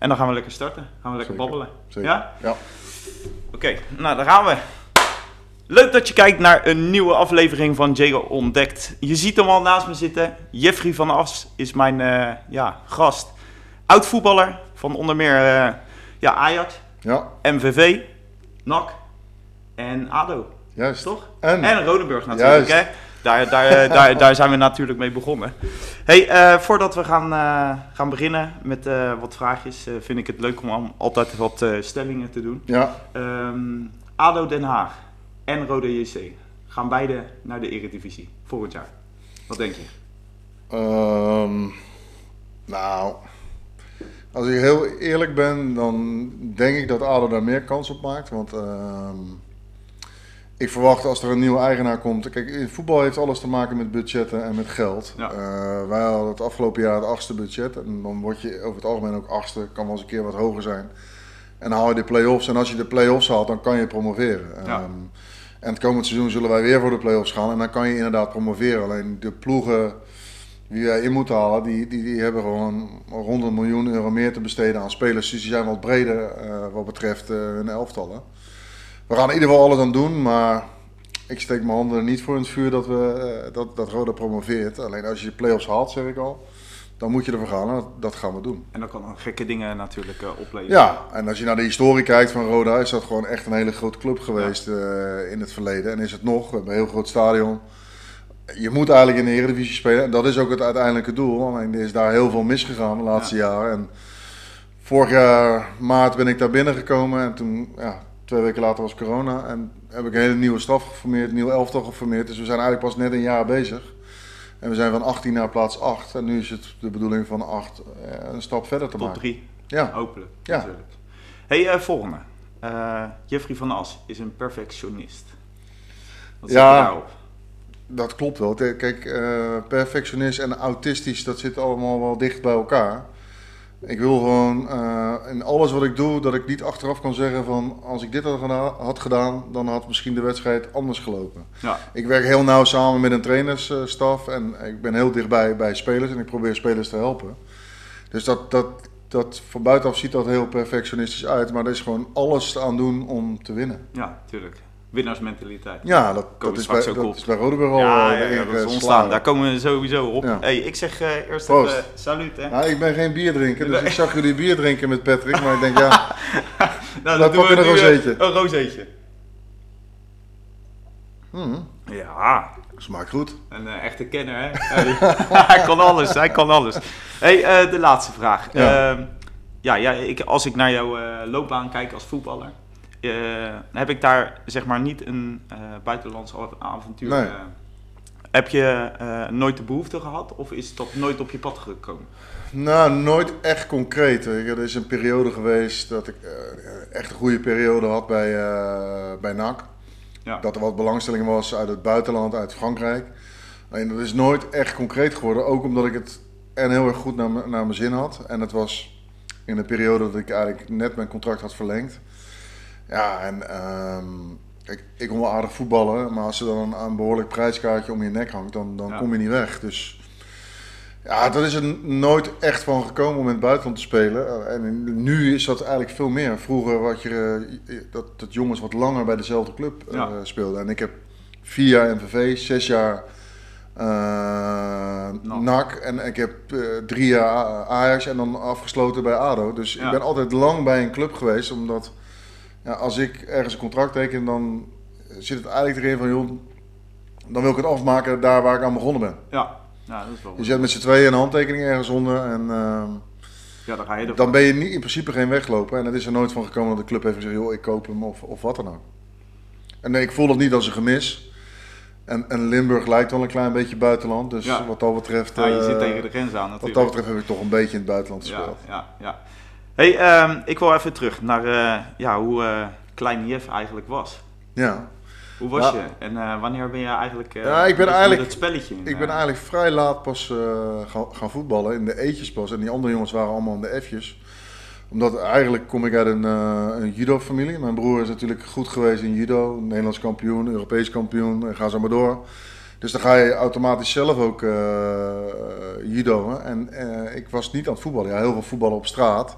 En dan gaan we lekker starten. Gaan we lekker Zeker. babbelen. Zeker. Ja? Ja. Oké, nou daar gaan we. Leuk dat je kijkt naar een nieuwe aflevering van Jago Ontdekt. Je ziet hem al naast me zitten. Jeffrey van As is mijn eh, ja, gast. Oud voetballer van onder meer eh, ja, Ajax, Ja, MVV, NAC en ADO. juist. Toch? En, En Rodenburg natuurlijk, Juist. hè? Daar, daar, eh, daar, daar zijn we natuurlijk mee begonnen. Hey, eh, voordat we gaan, eh, gaan beginnen met wat vraagjes, vind ik het leuk om al- altijd wat stellingen te doen. ja, Ehm, ADO Den Haag en Rode JC gaan beide naar de Eredivisie volgend jaar. Wat denk je? Ehm, nou, als ik heel eerlijk ben, dan denk ik dat ADO daar meer kans op maakt. Want ehm, ik verwacht als er een nieuwe eigenaar komt. Kijk, in voetbal heeft alles te maken met budgetten en met geld. Ja. Eh, wij hadden het afgelopen jaar het achtste budget. En dan word je over het algemeen ook achtste. Kan wel eens een keer wat hoger zijn. En dan haal je de play-offs. En als je de play-offs haalt, dan kan je promoveren. Ja. Ehm, en het komend seizoen zullen wij weer voor de play-offs gaan. En dan kan je inderdaad promoveren. Alleen de ploegen die wij in moeten halen, die, die, die hebben gewoon rond een miljoen euro meer te besteden aan spelers. Dus die zijn wat breder eh, wat betreft eh, hun elftallen. We gaan in ieder geval alles aan doen, maar ik steek mijn handen er niet voor in het vuur dat, we, eh, dat, dat Roda promoveert. Alleen als je de play-offs haalt, zeg ik al, dan moet je ervoor gaan. En dat, dat gaan we doen. En dat kan gekke dingen natuurlijk eh, opleveren. Ja, en als je naar de historie kijkt van Roda, is dat gewoon echt een hele grote club geweest eh, in het verleden. En is het nog, we hebben een heel groot stadion. Je moet eigenlijk in de Eredivisie spelen en dat is ook het uiteindelijke doel. Alleen er is daar heel veel misgegaan de laatste jaren. En vorig jaar maart ben ik daar binnengekomen en toen, ja, twee weken later was corona. En heb ik een hele nieuwe staf geformeerd, een nieuw elftal geformeerd. Dus we zijn eigenlijk pas net een jaar bezig. En we zijn van 18 naar plaats 8. En nu is het de bedoeling van 8 eh, een stap verder te Tot maken. drie, Ja. hopelijk. Ja. Natuurlijk. Hey, eh, volgende. Eh, Jeffrey van As is een perfectionist. Wat Ja. daarop? Dat klopt wel. Kijk, perfectionist en autistisch, dat zit allemaal wel dicht bij elkaar. Ik wil gewoon eh, in alles wat ik doe, dat ik niet achteraf kan zeggen van als ik dit had gedaan, had gedaan dan had misschien de wedstrijd anders gelopen. Ja, Ik werk heel nauw samen met een trainersstaf en ik ben heel dichtbij bij spelers en ik probeer spelers te helpen. Dus dat, dat, dat van buitenaf ziet dat heel perfectionistisch uit, maar er is gewoon alles aan doen om te winnen. ja, tuurlijk. Winnaarsmentaliteit. Ja, dat, dat, we is, bij, dat is bij Rodeburg al Ja, eh, ja, ja, dat is geslagen. ontstaan. Daar komen we sowieso op. Hey, ik zeg eh, eerst Proost. even salut. Hè. Nou, ik ben geen bierdrinker, dus ik zag jullie bier drinken met Patrick, maar ik denk ja, nou, wij pakken een nu, eh, rozeetje. Een rozeetje. hmm, Ja, smaakt goed. een eh, echte kenner, hè? Hij kan alles, hij kan alles. Hey, eh, de laatste vraag. Ja. Ehm, ja, ja ik, als ik naar jouw eh, loopbaan kijk als voetballer, eh, heb ik daar zeg maar niet een eh buitenlands av- avontuur. Nee. eh, heb je nooit de behoefte gehad of is dat nooit op je pad gekomen? Nou, nooit echt concreet. Er is een periode geweest dat ik echt een goede periode had bij, bij NAC. Ja. Dat er wat belangstelling was uit het buitenland, uit Frankrijk. Alleen dat is nooit echt concreet geworden. Ook omdat ik het en heel erg goed naar, naar mijn zin had. En het was in een periode dat ik eigenlijk net mijn contract had verlengd. Ja, en ehm, kijk, ik kon wel aardig voetballen. Maar als er dan een, een behoorlijk prijskaartje om je nek hangt, dan, dan Ja. kom je niet weg. Dus ja, dat is er nooit echt van gekomen om in het buitenland te spelen. Eh, En nu is dat eigenlijk veel meer. Vroeger had je eh, dat, dat jongens wat langer bij dezelfde club eh, speelden. En ik heb vier jaar MVV, zes jaar eh NAC. NAC en ik heb drie jaar Ajax en dan afgesloten bij ADO. Dus Ja. ik ben altijd lang bij een club geweest, omdat ja, als ik ergens een contract teken, dan zit het eigenlijk erin van, joh, dan wil ik het afmaken daar waar ik aan begonnen ben. Ja, ja dat is wel. Je zet met z'n tweeën een handtekening ergens onder en ehm, Ja, dan ga je dan ben je niet, in principe geen wegloper. En het is er nooit van gekomen dat de club heeft gezegd, joh, ik koop hem of, of wat dan ook. En nee, ik voel dat niet als een gemis. En, en Limburg lijkt wel een klein beetje buitenland, dus Ja. wat dat betreft... Ja, je eh, zit tegen de grens aan Wat natuurlijk. dat betreft heb ik toch een beetje in het buitenland Ja, gespeeld. ja, ja. Hey, ehm, ik wil even terug naar eh, ja, hoe eh klein Jeff eigenlijk was. Ja. Hoe was Ja. je? En eh, wanneer ben je eigenlijk Ja, ik ben eigenlijk- het spelletje in? Ik ben eigenlijk vrij laat pas gaan, gaan voetballen, in de eetjes pas. En die andere jongens waren allemaal in de F'jes. Omdat eigenlijk kom ik uit een, een judo-familie. Mijn broer is natuurlijk goed geweest in judo. Nederlands kampioen, Europees kampioen, en ga zo maar door. Dus dan ga je automatisch zelf ook eh judoën. En ik was niet aan het voetballen. Ja, heel veel voetballen op straat.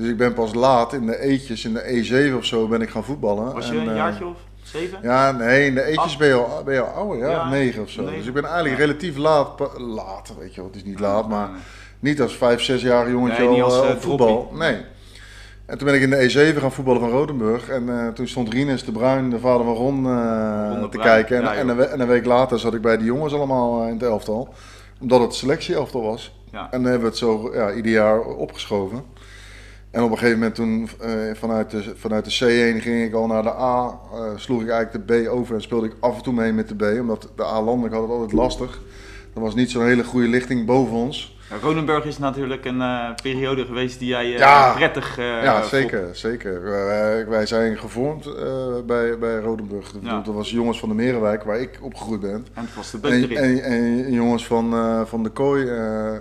Dus ik ben pas laat in de eetjes, in de E7 of zo, ben ik gaan voetballen. Was je En, een eh, jaartje of zeven? Ja, nee, in de eetjes Acht. ben je, al, ben je al ouder, ja, Ja, negen of zo. negen. Dus ik ben eigenlijk Ja. relatief laat, laat, weet je wel, het is niet laat, maar niet als vijf, zesjarig jongetje Nee, al als, eh, eh, op voetbal. droppie. Nee. En toen ben ik in de E7 gaan voetballen van Rodenburg. En toen stond Rinus de Bruin, de vader van Ron, te Bruin. kijken. En, Ja, en, een, we- en een week later zat ik bij die jongens allemaal in het elftal. Omdat het selectie-elftal was. Ja. En dan hebben we het zo ja, ieder jaar opgeschoven. En op een gegeven moment toen eh, vanuit, de, vanuit de C1 ging ik al naar de A. eh, sloeg ik eigenlijk de B over en speelde ik af en toe mee met de B. Omdat de A landelijk had het altijd lastig. Er was niet zo'n hele goede lichting boven ons. Ja, Ronenburg is natuurlijk een eh, periode geweest die jij Ja. prettig ja, vond. zeker. zeker. Wij, wij zijn gevormd bij, bij Rodenburg. Ja. Dat was jongens van de Merenwijk, waar ik opgegroeid ben. En het was de En, en, en jongens van, van de kooi.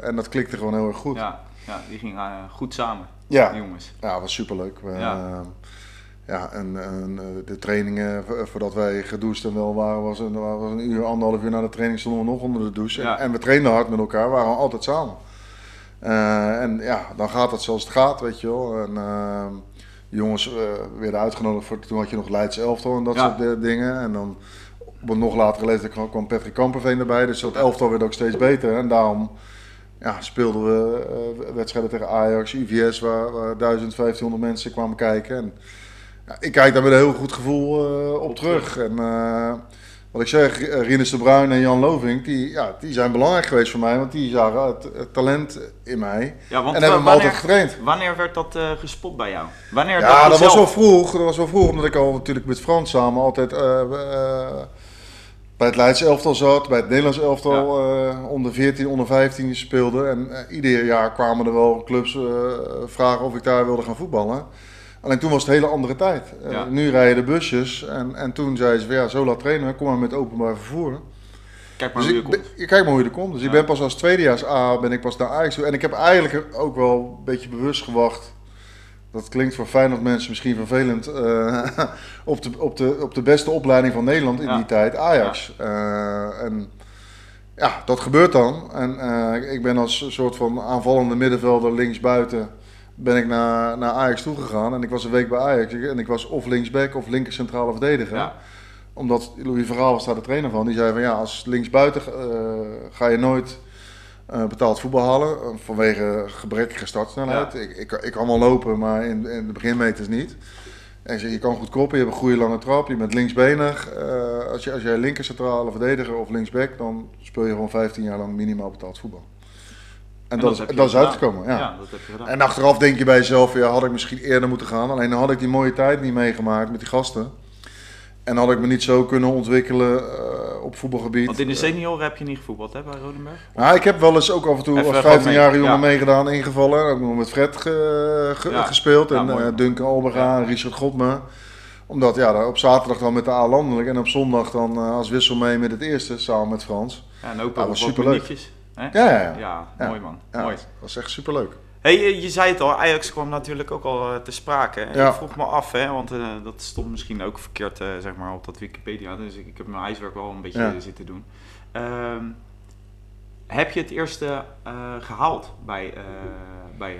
en dat klikte gewoon heel erg goed. Ja, ja, die ging eh, goed samen, Ja. jongens. Ja, was superleuk. We, Ja. ja. ja, en, en eh, de trainingen, vo- voordat wij gedoucht en wel waren, was een, was een uur, anderhalf uur na de training stonden we nog onder de douche. Ja. En we trainden hard met elkaar, waren altijd samen. Eh, en ja, dan gaat het zoals het gaat, weet je wel. En eh, de jongens eh, werden uitgenodigd voor, toen had je nog Leidse elftal en dat Ja. soort eh, dingen. En dan op een nog latere leeftijd kwam- kwam Patrick Kamperveen erbij, dus dat elftal werd ook steeds beter. En daarom ja, speelden we eh, wedstrijden tegen Ajax, UVS, waar, waar 1500 mensen kwamen kijken. En, ja, ik kijk daar met een heel goed gevoel eh, op terug. En eh, wat ik zeg, Rinus de Bruin en Jan Loving, die, ja, die zijn belangrijk geweest voor mij, want die zagen het, het talent in mij. Ja, want en hebben me altijd getraind. wanneer werd dat gespot bij jou? Wanneer Ja, je dat was wel vroeg. Dat was wel vroeg, omdat ik al natuurlijk met Frans samen altijd bij het Leidse elftal zat, bij het Nederlands elftal eh, onder 14, onder 15 speelde. En eh, ieder jaar kwamen er wel clubs eh, vragen of ik daar wilde gaan voetballen. Alleen toen was het een hele andere tijd. Ja. Nu rijden de busjes en, en toen zeiden ze van ja, zo laat trainen, kom maar met openbaar vervoer. Kijk maar Dus hoe je ik, komt. kijkt maar hoe je er komt. Dus ik Ja. ben pas als tweedejaars A ben ik pas naar Ajax toe. En ik heb eigenlijk ook wel een beetje bewust gewacht. Dat klinkt voor Feyenoord mensen misschien vervelend. eh, op, de, op, de, op de beste opleiding van Nederland in Ja. die tijd, Ajax. Eh, en ja, dat gebeurt dan. En eh, ik ben als soort van aanvallende middenvelder linksbuiten ben ik naar, naar Ajax toegegaan. En ik was een week bij Ajax. En ik was of linksback of linker centrale verdediger Ja. omdat Louis Verhaal was daar de trainer van. Die zei van ja, als linksbuiten ga je nooit eh, betaald voetbal halen. eh, vanwege gebrekkige startsnelheid. Ik, ik, ik kan wel lopen, maar in, in de beginmeters niet. En zei, je kan goed koppen, je hebt een goede lange trap, je bent linksbenig. Eh, als, je, als jij linker centrale verdediger of linksback, dan speel je gewoon 15 jaar lang minimaal betaald voetbal. En, dat, is, je dat is uitgekomen, ja. Ja, dat heb je gedaan. En achteraf denk je bij jezelf, ja, had ik misschien eerder moeten gaan. Alleen dan had ik die mooie tijd niet meegemaakt met die gasten. En had ik me niet zo kunnen ontwikkelen eh, op voetbalgebied. Want in de senioren heb je niet gevoetbald hè, bij Rodenburg? Nou, ik heb wel eens ook af en toe Even als gewoon 15-jarige mee, jongen ja. meegedaan, ingevallen. Ook nog met Fred ge- ge- Ja. gespeeld. En eh. Duncan Alberga. Richard Godme. Omdat ja, op zaterdag dan met de A-landelijk en op zondag dan eh, als wissel mee met het eerste, samen met Frans. Ja, en ook Ja, was superleuk. Ja, ja, ja. Ja, mooi man. Mooi. dat was echt superleuk. Hey, je zei het al, Ajax kwam natuurlijk ook al eh, te sprake. Ja. Ik vroeg me af, hè, want eh, dat stond misschien ook verkeerd eh, zeg maar, op dat Wikipedia. Dus ik, ik heb mijn huiswerk wel een beetje Ja. zitten doen. Ehm, heb je het eerste eh, gehaald bij, bij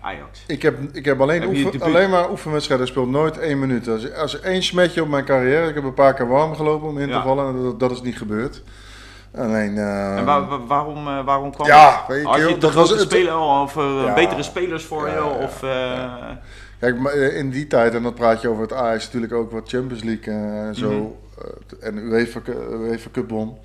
Ajax? Ik heb, ik heb, alleen, Heb oefen, alleen maar oefenwedstrijden gespeeld, nooit één minuut. Als, als één smetje op mijn carrière, ik heb een paar keer warm gelopen om in te Ja. vallen, en dat, dat is niet gebeurd. Alleen, eh, en waar- waar- waarom, eh, waarom kwam ja, weet je, Had je dat was grote het. al, of eh, Ja. betere spelers voor Ja, je? Of. Kijk, in die tijd, en dan praat je over het Ajax natuurlijk ook wat Champions League en zo, Mhm. eh, en UEFA, UEFA Cup won,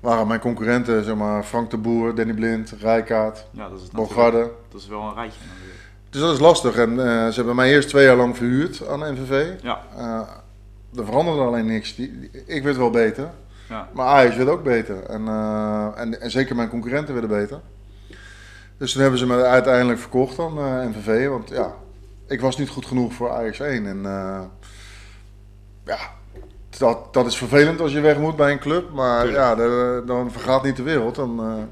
waren mijn concurrenten, zeg maar, Frank de Boer, Danny Blind, Rijkaard, ja, dat is, Bogarde. dat is wel een rijtje. natuurlijk. Dus dat is lastig. En ze hebben mij eerst twee jaar lang verhuurd aan NVV. Ja, er veranderde alleen niks. Die, die- ik werd wel beter. Ja. Maar Ajax werd ook beter. En, eh, en, en zeker mijn concurrenten werden beter. Dus toen hebben ze me uiteindelijk verkocht aan eh, NVV. Want ja, ik was niet goed genoeg voor Ajax 1. En eh, ja, dat, dat is vervelend als je weg moet bij een club. Maar Tuurlijk. ja, de- dan vergaat niet de wereld. Dan,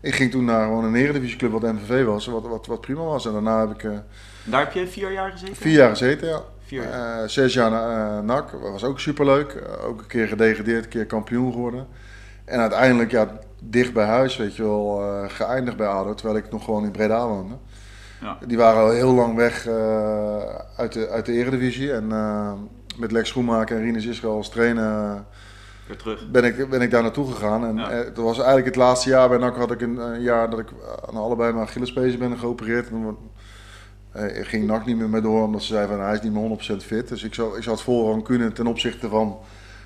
ik ging toen naar gewoon een eredivisieclub wat MVV was. Wat, wat, wat prima was. En daarna heb ik Daar heb je vier jaar gezeten? vier jaar gezeten. Ja. Vier jaar. Eh, zes jaar naar eh, NAC, dat was ook superleuk. Eh, ook een keer gedegradeerd, een keer kampioen geworden. En uiteindelijk, ja, dicht bij huis, weet je wel, geëindigd bij ADO, terwijl ik nog gewoon in Breda woonde. Ja. Die waren al heel lang weg uit, de, uit de eredivisie. En met Lex Schoenmaker en Rinus Israël als trainer Weer terug. ben ik, ben ik daar naartoe gegaan. En Ja. het was eigenlijk het laatste jaar bij NAC had ik een, een jaar dat ik aan allebei mijn Achillespezen ben geopereerd. En eh, ging NAC niet meer mee door omdat ze zeiden van hij is niet meer 100% fit. Dus ik zou, ik zou het voorrang kunnen ten opzichte van,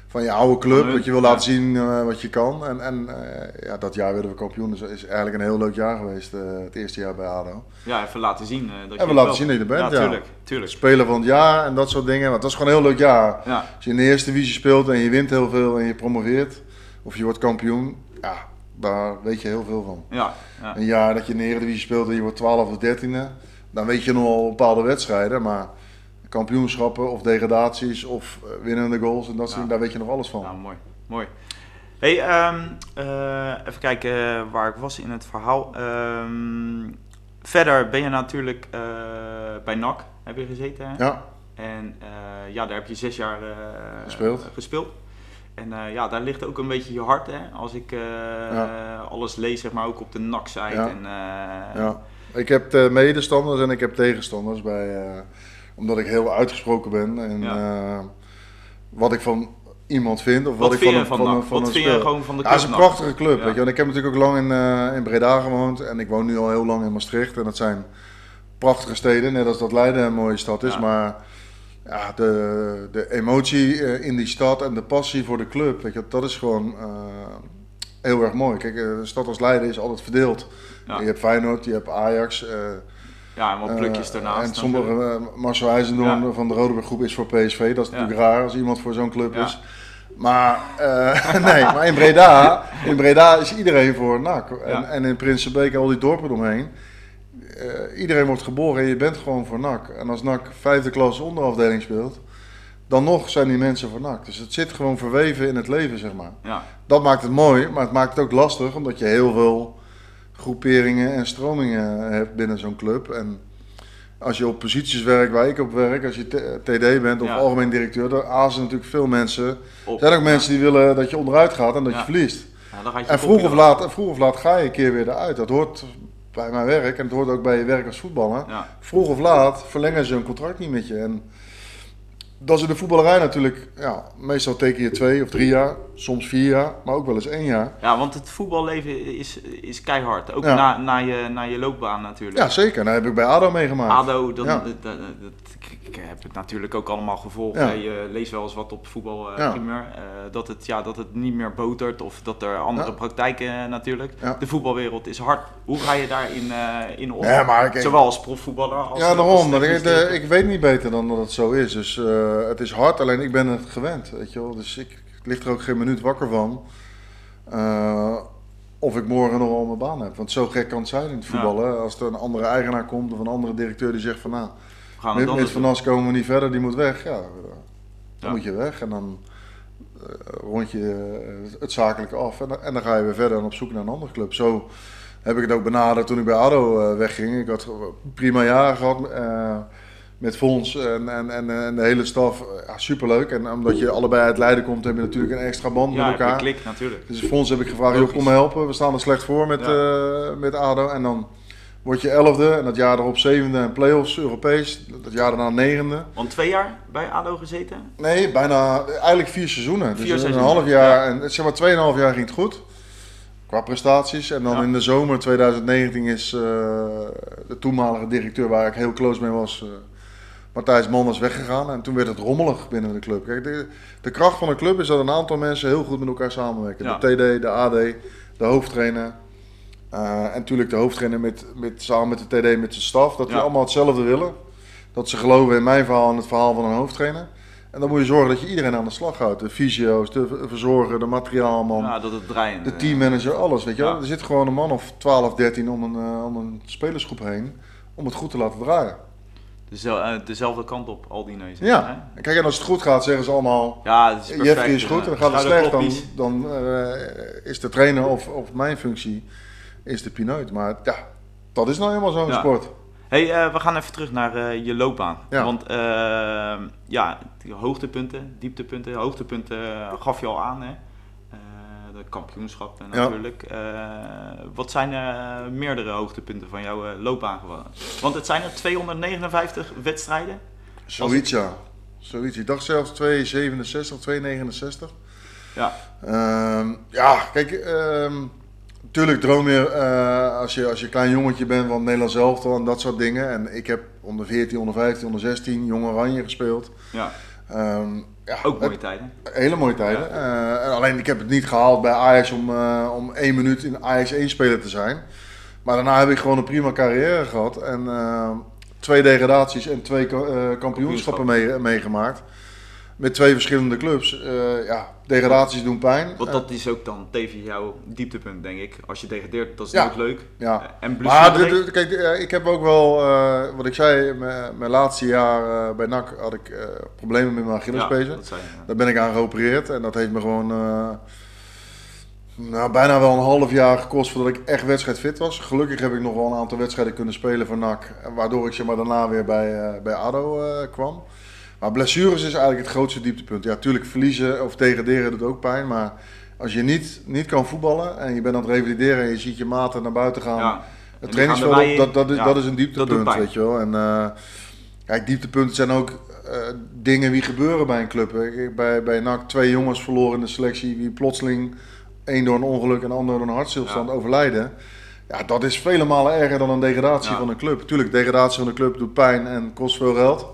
van je oude club. Dat je wil ja. laten zien eh, wat je kan. En, en eh, ja, dat jaar werden we kampioen. Dus is eigenlijk een heel leuk jaar geweest. het eerste jaar bij ADO. Ja, even laten zien. dat je laten zien dat je er bent, Ja, tuurlijk. tuurlijk. Speler van het jaar en dat soort dingen. Want dat is gewoon een heel leuk jaar. Ja, Als je in de eerste divisie speelt en je wint heel veel en je promoveert, of je wordt kampioen, ja, daar weet je heel veel van. ja, ja. Een jaar dat je in de Eredivisie speelt en je wordt 12 of 13e, dan weet je nog wel bepaalde wedstrijden, maar kampioenschappen of degradaties of eh, winnende goals en dat soort Ja. daar weet je nog alles van. Nou, mooi. mooi. Hey, ehm, eh, even kijken eh, waar ik was in het verhaal. Ehm, verder ben je natuurlijk bij NAC, heb je gezeten. Hè? Ja, En ja, daar heb je zes jaar Gespeeld. gespeeld. En ja, daar ligt ook een beetje je hart, hè? Als ik Ja. alles lees, zeg maar, ook op de NAC-site. Ja. En, ja. Ik heb eh, medestanders en ik heb tegenstanders bij, eh, omdat ik heel uitgesproken ben en Ja. eh, wat ik van iemand vind of wat, Wat ik van je een, van een- van Wat vind je gewoon van de Ja, club het is een prachtige club. Ja. Weet je. Ik heb natuurlijk ook lang in, in Breda gewoond en ik woon nu al heel lang in Maastricht. En dat zijn prachtige steden, net als dat Leiden een mooie stad is. Ja. Maar ja, de, de emotie in die stad en de passie voor de club, weet je, dat is gewoon heel erg mooi. Kijk, eh, een stad als Leiden is altijd verdeeld. Ja. Je hebt Feyenoord, je hebt Ajax. eh, Ja, en wat plukjes eh, daarnaast. En sommige, eh, Marcel IJzendoorn Ja. van de Rodeburg Groep is voor PSV. Dat is Ja. natuurlijk raar als iemand voor zo'n club is. Maar, eh, nee, maar in Breda, in Breda is iedereen voor NAC. En, in Prinsenbeek en al die dorpen eromheen. eh, iedereen wordt geboren en je bent gewoon voor NAC. En als NAC vijfde klas onderafdeling speelt, dan nog zijn die mensen NAC. Dus het zit gewoon verweven in het leven, zeg maar. Ja, Dat maakt het mooi, maar het maakt het ook lastig, omdat je heel veel groeperingen en stromingen hebt binnen zo'n club. En als je op posities werkt waar ik op werk, als je TD bent of Ja. algemeen directeur, dan azen natuurlijk veel mensen. Er zijn ook mensen die willen dat je onderuit gaat en dat je verliest. Je En vroeg of, laat, vroeg of laat ga je een keer weer eruit. Dat hoort bij mijn werk en het hoort ook bij je werk als voetballer. Vroeg of laat verlengen ze een contract niet met je. En dat is in de voetballerij natuurlijk, ja, meestal teken je twee of drie jaar, soms vier jaar, maar ook wel eens één jaar. ja want het voetballeven is, is keihard. Ook Ja. na, na, je, na je loopbaan natuurlijk. Ja, zeker. Dat heb ik bij ADO meegemaakt. ADO, dan, Ja. dat, dat- ik, heb het natuurlijk ook allemaal gevolgd. Ja. Je leest wel eens wat op voetbal eh eh, dat, het, ja, dat het niet meer botert of dat er andere praktijken eh, natuurlijk. De voetbalwereld is hard. Hoe ga je daarin in om? Zowel als profvoetballer als Ja, daarom. Ik, de- ik weet niet beter dan dat het zo is. Dus het is hard, alleen ik ben het gewend. Weet je wel. Dus ik, ik lig er ook geen minuut wakker van. eh, of ik morgen nog wel mijn baan heb. Want zo gek kan het zijn in het Ja. voetballen. Als er een andere directeur komt of een andere directeur die zegt van nou, gaan met, met Van. As komen we niet verder, die moet weg. Ja, eh, dan Ja. moet je weg en dan eh, rond je het zakelijke af. En, dan- en dan ga je weer verder en op zoek naar een andere club. Zo heb ik het ook benaderd toen ik bij ADO wegging. Ik had prima jaar gehad eh, met Fons en, en, en, en de hele staf. Ja, superleuk. En omdat je allebei uit Leiden komt, heb je natuurlijk een extra band Ja, met elkaar. klik natuurlijk. Dus Fons heb ik gevraagd, joh, Logisch. kom me helpen. We staan er slecht voor met, eh, met ADO. En dan word je elfde en dat jaar erop zevende en play-offs, Europees. Dat jaar daarna negende. Want twee jaar bij ADO gezeten? Nee, bijna eigenlijk vier seizoenen. Dus Vier een seizoenen, half jaar en zeg maar tweeënhalf jaar ging het goed. Qua prestaties. En dan Ja. in de zomer 2019 is eh, de toenmalige directeur waar ik heel close mee was, eh, Matthijs Manders weggegaan. En toen werd het rommelig binnen de club. Kijk, de, de kracht van een club is dat een aantal mensen heel goed met elkaar samenwerken. Ja. De TD, de AD, de hoofdtrainer. Eh, en natuurlijk de hoofdtrainer met, met, samen met de TD met zijn staf. Dat Ja. we allemaal hetzelfde willen. Dat ze geloven in mijn verhaal en het verhaal van een hoofdtrainer. En dan moet je zorgen dat je iedereen aan de slag houdt. De fysio's, de verzorger, de materiaalman, Ja, dat het de teammanager, alles. Weet je wel? Ja. Er zit gewoon een man of 12, 13 om een, eh, om een spelersgroep heen. Om het goed te laten draaien. Eh, dezelfde kant op, al die neuzen. Ja. hè? Kijk, en als het goed gaat, zeggen ze allemaal. Ja, het is perfect. Jeffrey is goed. En dan gaat het slecht, dan, dan eh, is de trainer of, of mijn functie is de pineut. Maar ja, dat is nou helemaal zo'n Ja. sport. Hey, eh, we gaan even terug naar eh, je loopbaan. Ja. Want eh, ja, hoogtepunten, dieptepunten, hoogtepunten eh, gaf je al aan. Hè? Eh, dat kampioenschappen Ja. natuurlijk. Eh, wat zijn eh, meerdere hoogtepunten van jouw eh, loopbaan geworden? Want het zijn er 259 wedstrijden. Zoiets ja. Zoiets. Ik dacht zelfs 2,67, 2,69. Ja, Ehm, ja, kijk, ehm natuurlijk droom je, eh, als je als je een klein jongetje bent van het Nederlands elftal en dat soort dingen. En ik heb onder 14, onder 15, onder 16 Jong Oranje gespeeld. ja. Ehm, ja, ook mooie tijden. hele mooie tijden. Eh, en alleen ik heb het niet gehaald bij Ajax om, eh, om één minuut in Ajax 1 speler te zijn. Maar daarna heb ik gewoon een prima carrière gehad. En eh, twee degradaties en twee eh, kampioenschappen mee- meegemaakt. Met twee verschillende clubs. Eh, ja, degradaties doen pijn. Want dat is ook dan tevens jouw dieptepunt, denk ik. Als je degradeert, dat is Ja. leuk. ja. Eh, En Maar kijk, eh, ik heb ook wel, wat ik zei, mijn, mijn laatste jaar bij NAC had ik problemen met mijn ja, Achillespezen. dat ja. Daar ben ik aan geopereerd en dat heeft me gewoon nou, bijna wel een half jaar gekost voordat ik echt wedstrijdfit was. Gelukkig heb ik nog wel een aantal wedstrijden kunnen spelen voor NAC, waardoor ik zeg maar, daarna weer bij, bij ADO kwam. Maar blessures is eigenlijk het grootste dieptepunt. Ja, natuurlijk verliezen of degraderen doet ook pijn, maar als je niet, niet kan voetballen en je bent aan het revalideren en je ziet je maten naar buiten gaan, Ja. het trainingsveld, op, dat, dat, is, dat is een dieptepunt, weet je wel. En, eh, kijk, dieptepunten zijn ook eh, dingen die gebeuren bij een club. Ik- Bij, bij NAC twee jongens verloren in de selectie, die plotseling, één door een ongeluk en de ander door een hartstilstand Ja. overlijden. Ja, dat is vele malen erger dan een degradatie Ja. van een club. Tuurlijk, degradatie van een club doet pijn en kost veel geld.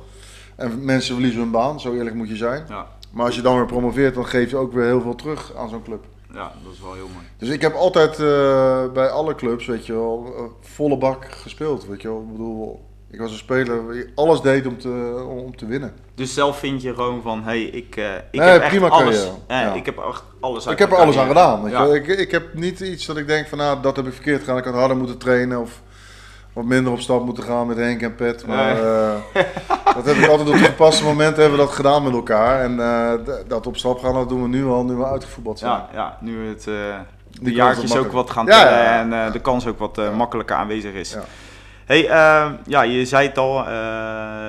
En mensen verliezen hun baan, zo eerlijk moet je zijn. Ja. Maar als je dan weer promoveert, dan geef je ook weer heel veel terug aan zo'n club. ja, dat is wel heel mooi. Dus ik heb altijd eh, bij alle clubs, weet je wel, eh, volle bak gespeeld. Weet je wel. Ik bedoel, ik was een speler die alles deed om te, om te winnen. Dus zelf vind je gewoon van, hé, hey, ik, eh, ik Nee, heb echt prima alles, carrière. eh, Ja. ik heb echt alles uit ik heb er alles aan gedaan. Weet je Ja. wel. Ik, ik heb niet iets dat ik denk van, nou, dat heb ik verkeerd gedaan. Ik had harder moeten trainen of wat minder op stap moeten gaan met Henk en Pet. Maar Nee. eh, dat heb ik altijd op de gepaste momenten hebben we dat gedaan met elkaar. En eh, dat op stap gaan, dat doen we nu al, nu we uitgevoetbald zijn. Ja, ja, nu het, eh, de jaartjes ook wat gaan tellen ja, ja. en de kans ook wat makkelijker aanwezig is. Hey, ja, je zei het al,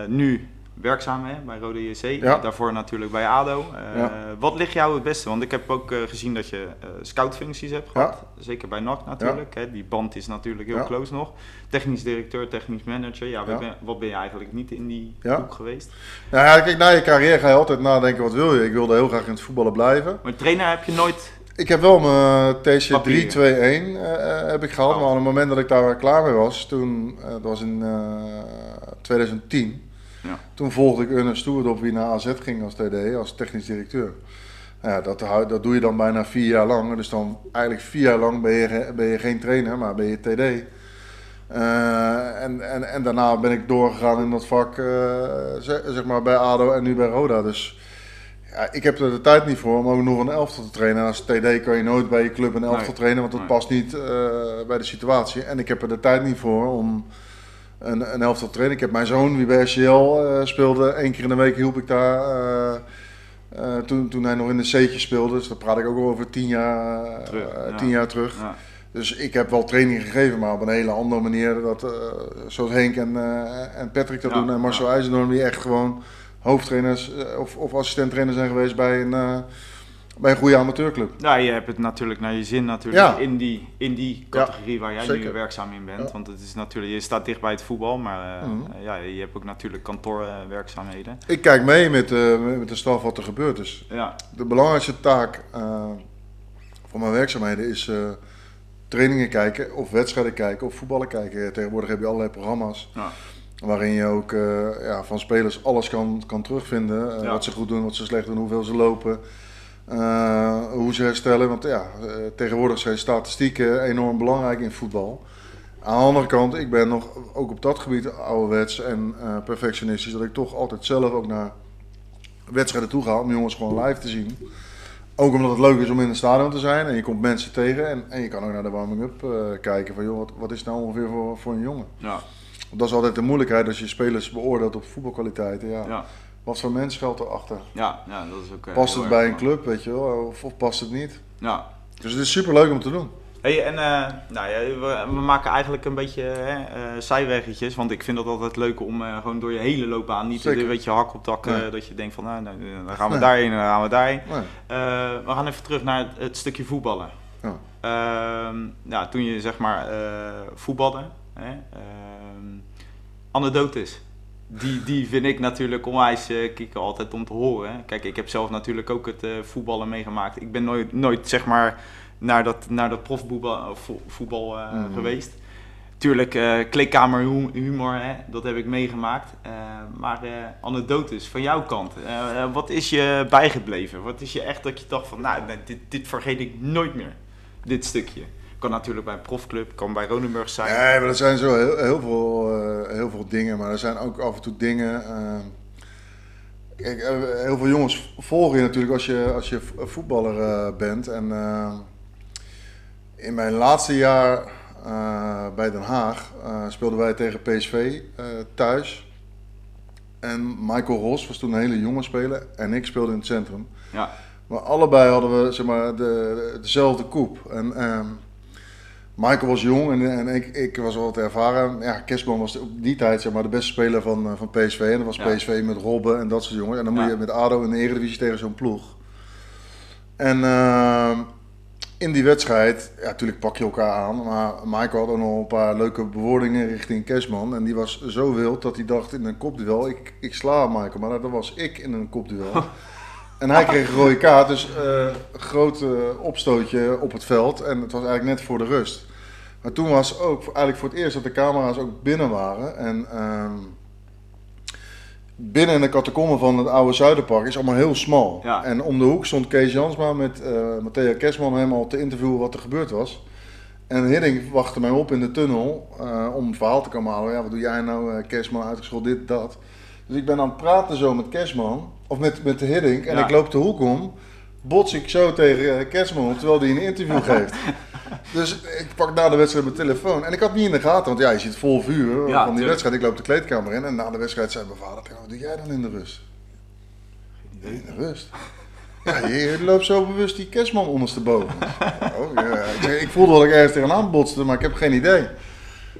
nu werkzaam hè, bij Rode JC, Ja. daarvoor natuurlijk bij ADO. Eh, Ja. Wat ligt jou het beste? Want ik heb ook eh, gezien dat je eh, scoutfuncties hebt Ja. gehad, zeker bij NAC natuurlijk. Hè. Die band is natuurlijk heel close nog. Technisch directeur, technisch manager, ja, wat. Ben, wat ben je eigenlijk niet in die hoek geweest? Nou ja, kijk, na je carrière ga je altijd nadenken, wat wil je? Ik wilde heel graag in het voetballen blijven. Maar trainer heb je nooit... Ik heb wel mijn TC Papieren. 321 eh, eh, heb ik gehad, Oh. maar op het moment dat ik daar klaar mee was, toen, dat was in eh, 2010, Ja. toen volgde ik Ernest Stewart op wie naar AZ ging als TD, als technisch directeur. Nou Ja, dat, dat doe je dan bijna vier jaar lang. Dus dan eigenlijk vier jaar lang ben je, ge- ben je geen trainer, maar ben je TD. Eh, en, en, en daarna ben ik doorgegaan in dat vak, eh, zeg, zeg maar bij ADO en nu bij Roda. Dus ja, ik heb er de tijd niet voor om ook nog een elftal te trainen. En als TD kan je nooit bij je club een elftal Nee. trainen, want dat Nee. past niet eh, bij de situatie. En ik heb er de tijd niet voor om een, een elftal trainen. Ik heb mijn zoon, die bij RCL eh, speelde, één keer in de week hielp ik daar. eh, toen, toen hij nog in de C'tje speelde, dus daar praat ik ook al over tien jaar, Terug, ja. tien jaar terug. Ja. Dus ik heb wel training gegeven, maar op een hele andere manier. Dat, zoals Henk en, en Patrick dat Ja, doen. En Marcel ja. IJzendorm die echt gewoon hoofdtrainers of, of assistenttrainer zijn geweest bij een, bij een goede amateurclub. Ja, je hebt het natuurlijk naar je zin natuurlijk Ja. in, die, in die categorie waar jij nu werkzaam in bent. Ja. Want het is natuurlijk, je staat dicht bij het voetbal, maar eh, Mhm. ja, je hebt ook natuurlijk kantoorwerkzaamheden. Ik kijk mee met, eh, met de staf wat er gebeurt. Dus ja, de belangrijkste taak eh, van mijn werkzaamheden is trainingen kijken of wedstrijden kijken of voetballen kijken. Tegenwoordig heb je allerlei programma's. ja, Waarin je ook ja, van spelers alles kan, kan terugvinden. Wat ze goed doen, wat ze slecht doen, hoeveel ze lopen. Eh, hoe ze herstellen. Want ja, eh, tegenwoordig zijn statistieken enorm belangrijk in voetbal. Aan de andere kant, ik ben nog ook op dat gebied ouderwets en eh, perfectionistisch. Dat ik toch altijd zelf ook naar wedstrijden toe ga om jongens gewoon live te zien. Ook omdat het leuk is om in het stadion te zijn en je komt mensen tegen. En, en je kan ook naar de warming-up kijken van joh, wat, wat is nou ongeveer voor, voor een jongen. ja, dat is altijd de moeilijkheid als je spelers beoordeelt op voetbalkwaliteiten. Ja. ja, Wat voor mens geldt erachter? ja, ja, dat is ook eh, Past het erg bij een club, weet je wel, of, of past het niet? Ja. Dus het is super leuk om te doen. Hey, en eh, nou ja, we, we maken eigenlijk een beetje hè, eh, zijweggetjes, want ik vind het altijd leuk om gewoon door je hele loopbaan, niet Zeker. een beetje hak op dak, Nee. dat je denkt van nou, nou, dan gaan we Nee. daarheen en dan gaan we daarheen. Nee. We gaan even terug naar het, het stukje voetballen. Ja. Ja, toen je zeg maar voetbalde, hè, ehm, anekdotes. Die, die vind ik natuurlijk onwijs eh kicken altijd om te horen. Kijk, ik heb zelf natuurlijk ook het eh, voetballen meegemaakt. Ik ben nooit, nooit zeg maar naar dat, naar dat profvoetbal of vo- voetbal eh, Mhm. geweest. Tuurlijk, hu- humor, hè, dat heb ik meegemaakt. Maar eh anekdotes van jouw kant, wat is je bijgebleven? Wat is je echt dat je dacht van, nou, dit, dit vergeet ik nooit meer, dit stukje. Kan natuurlijk bij een profclub, kan bij Ronenburg zijn. Nee, maar er zijn zo heel, heel, veel, eh, heel veel dingen, maar er zijn ook af en toe dingen. eh, kijk, eh, heel veel jongens volgen je natuurlijk als je, als je vo- voetballer bent. En in mijn laatste jaar bij Den Haag speelden wij tegen PSV thuis. En Michael Ros was toen een hele jonge speler en ik speelde in het centrum. Ja, Maar allebei hadden we zeg maar, de, dezelfde koep. En ehm, Michael was jong en, en ik, ik was wel wat ervaren. Ja, Kerstman was op die tijd zeg maar, de beste speler van, eh, van PSV. En dat was Ja. PSV met Robben en dat soort jongens. En dan moet je met ADO in de Eredivisie tegen zo'n ploeg. En ehm, in die wedstrijd, ja, natuurlijk pak je elkaar aan. Maar Michael had ook nog een paar leuke bewoordingen richting Kerstman. En die was zo wild dat hij dacht in een kopduel, ik, ik sla Michael. Maar dat was ik in een kopduel. En hij kreeg een rode kaart, dus een groot eh, opstootje op het veld. En het was eigenlijk net voor de rust. Maar toen was ook eigenlijk voor het eerst dat de camera's ook binnen waren. En ehm, binnen in de catacomben van het oude Zuiderpark is allemaal heel smal. Ja. En om de hoek stond Kees Jansma met eh Matthea Kerstman helemaal te interviewen wat er gebeurd was. En Hiddink wachtte mij op in de tunnel om een verhaal te komen halen. Ja, wat doe jij nou, Kerstman, uitgescholden, dit, dat. Dus ik ben aan het praten zo met Kerstman, of met, met de Hiddink. En Ja. ik loop de hoek om, bots ik zo tegen eh, Kerstman terwijl hij een interview geeft. Dus ik pak na de wedstrijd mijn telefoon. En ik had niet in de gaten, want ja, je ziet vol vuur Ja, van die wedstrijd. Ik loop de kleedkamer in en na de wedstrijd zei mijn vader wat doe jij dan in de rust? In de rust? Ja, je, loopt zo bewust die kerstman ondersteboven. Oh, ja. ik voelde dat ik ergens tegenaan botste, maar ik heb geen idee.